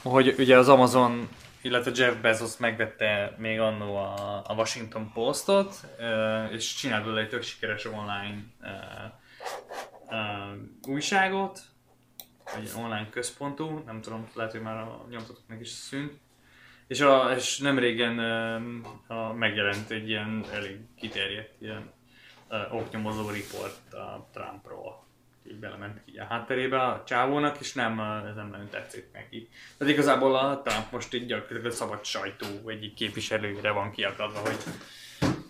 hogy ugye az Amazon, illetve Jeff Bezos megvette még annó a, a Washington Postot, ö, és csinált belőle egy tök sikeres online ö, ö, újságot, egy online központú, nem tudom, lehet, hogy már a nyomtatóknak is szűnt. És, a, és nem régen a, megjelent egy ilyen elég kiterjedt ilyen ö, oknyomozó riport a Trumpról így belementek így a hátterébe a csávónak, és nem, ez nem nagyon tetszik neki. Tehát igazából a Trump most így gyakorlatilag a szabad sajtó egyik képviselőjére van kiakadva, hogy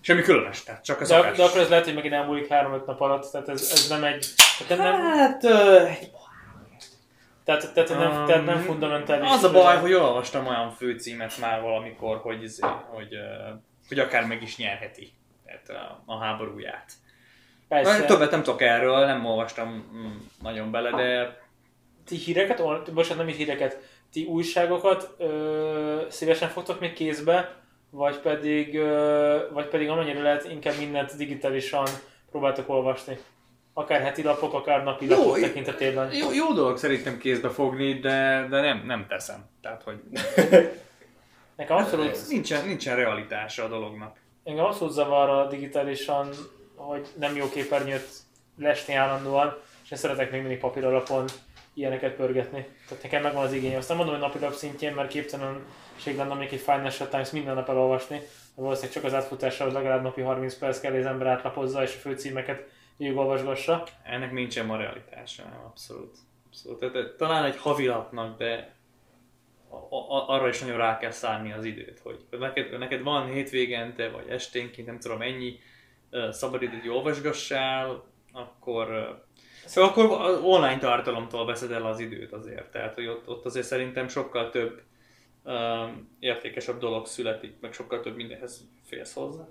semmi különös, tehát csak a De, de akkor ez lehet, hogy megint elmúlik 3-5 nap alatt, tehát ez, ez nem egy... Tehát nem, Hát, ö, tehát, tehát, nem, tehát nem fundamentális... Az a baj, hogy olvastam olyan főcímet már valamikor, hogy, izé, hogy, hogy akár meg is nyerheti tehát a, a háborúját. Persze. Persze. Többet nem tudok erről, nem olvastam mm, nagyon bele, de ti híreket, bocsánat, nem is híreket, ti újságokat ö, szívesen fogtok még kézbe, vagy pedig, ö, vagy pedig amennyire lehet inkább mindent digitálisan próbáltok olvasni. Akár heti lapok, akár napi Jó, lapok tekintetében. jó, jó dolog szerintem kézbe fogni, de, de nem, nem teszem. Tehát, hogy Nekem abszolút, nincsen, nincsen realitása a dolognak. engem abszolút zavar a digitálisan, hogy nem jó képernyőt lesni állandóan, és én szeretek még mindig papír alapon ilyeneket pörgetni. Tehát nekem megvan az igény. Azt nem mondom, hogy napilap szintjén, mert képtelenség lenne még egy Financial Times minden nap elolvasni, valószínűleg csak az átfutással legalább napi 30 perc kell, az ember átlapozza és a főcímeket végigolvasgassa. Ennek nincsen ma realitása, nem, abszolút. abszolút. Tehát, tehát talán egy havilapnak, de arra is nagyon rá kell szállni az időt, hogy neked, neked van hétvégente, vagy esténként, nem tudom, ennyi uh, szabadidőt, olvasgassál, akkor, uh, szóval akkor online tartalomtól veszed el az időt azért. Tehát, hogy ott, ott azért szerintem sokkal több uh, értékesebb dolog születik, meg sokkal több mindenhez félsz hozzá.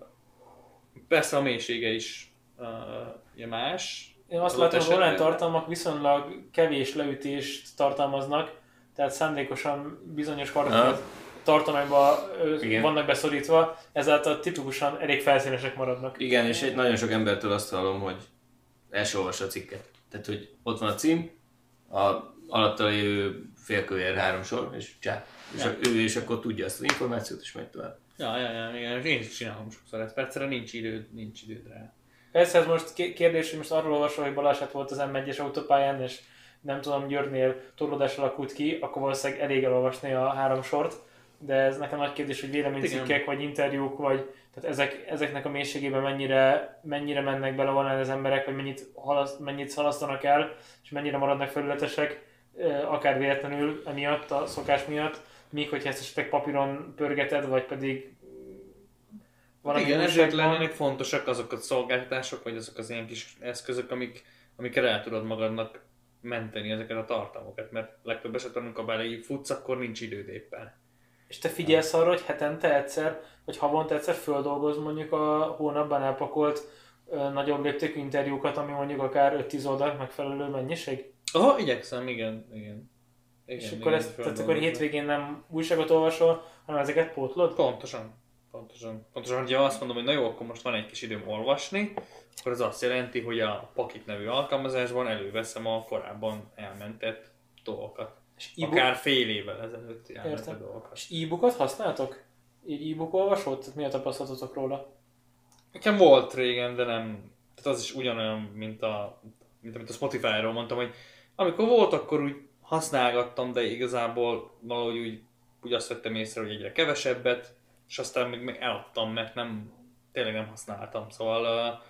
Persze a mélysége is uh, más. Én azt látom, hogy esetben. tartalmak viszonylag kevés leütést tartalmaznak, tehát szándékosan bizonyos karakterek tartományba Igen. vannak beszorítva, ezáltal tipikusan elég felszínesek maradnak. Igen, és egy nagyon sok embertől azt hallom, hogy el se olvassa a cikket. Tehát, hogy ott van a cím, a alatta lévő félkövér három sor, és csá. És Ja. ő és akkor tudja azt az információt, és megy tovább. Ja, ja, ja, igen, én is csinálom sokszor ezt. Persze nincs időd, nincs időd rá. Persze ez most ké- kérdés, hogy most arról olvasol, hogy baleset volt az M1-es autópályán, és nem tudom, Győrnél torlódás alakult ki, akkor valószínűleg elég elolvasni a három sort, de ez nekem nagy kérdés, hogy véleménycikkek, vagy interjúk, vagy tehát ezek, ezeknek a mélységében mennyire, mennyire mennek bele online az emberek, vagy mennyit, halaszt, mennyit szalasztanak el, és mennyire maradnak felületesek, akár véletlenül emiatt, a szokás miatt, míg hogyha ezt esetleg papíron pörgeted, vagy pedig valami Igen, ezért lennének fontosak azok a szolgáltatások, vagy azok az ilyen kis eszközök, amik, amikkel el tudod magadnak menteni ezeket a tartalmokat, mert legtöbb esetben, amikor bele futsz, akkor nincs időd éppen. És te figyelsz arra, hogy hetente egyszer, vagy havonta egyszer földolgoz mondjuk a hónapban elpakolt ö, nagyobb léptékű interjúkat, ami mondjuk akár 5-10 oldal megfelelő mennyiség? Aha, igyekszem, igen, igen. igen és akkor, ezt, tehát akkor hétvégén nem újságot olvasol, hanem ezeket pótlod? Pontosan. Pontosan. Pontosan, hogyha azt mondom, hogy na jó, akkor most van egy kis időm olvasni, akkor ez azt jelenti, hogy a Pakit nevű alkalmazásban előveszem a korábban elmentett dolgokat. És e-book, Akár fél évvel ezelőtt elmentett dolgokat. és e-bookot használtok? Így e-book olvasót? Tehát mi a tapasztalatotok róla? Nekem volt régen, de nem, tehát az is ugyanolyan, mint a, mint amit a Spotify-ról mondtam, hogy amikor volt, akkor úgy használgattam, de igazából valahogy úgy, úgy azt vettem észre, hogy egyre kevesebbet, és aztán még, még eladtam, mert nem, tényleg nem használtam. Szóval uh,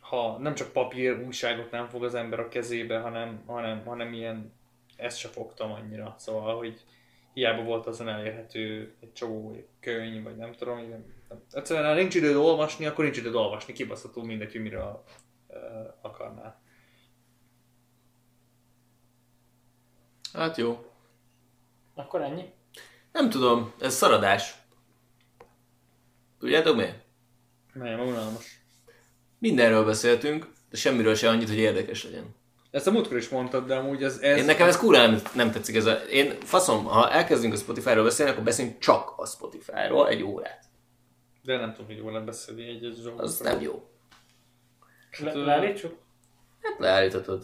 ha nem csak papír újságot nem fog az ember a kezébe, hanem, hanem, hanem ilyen, ezt se fogtam annyira. Szóval, hogy hiába volt azon elérhető egy csomó könyv, vagy nem tudom, igen. Egyszerűen, ha nincs időd olvasni, akkor nincs időd olvasni, kibaszható mindegy, hogy mire uh, akarnál. Hát jó. Akkor ennyi? Nem tudom, ez szaradás. Tudjátok miért? Nem, unalmas. Mindenről beszéltünk, de semmiről se annyit, hogy érdekes legyen. Ezt a múltkor is mondtad, de amúgy ez... ez Én nekem ez kurva nem, nem tetszik ez a... Én faszom, ha elkezdünk a Spotify-ról beszélni, akkor beszéljünk csak a Spotify-ról egy órát. De nem tudom, hogy jól beszélni egy egy Az nem jó. Le- leállítsuk? Hát leállíthatod.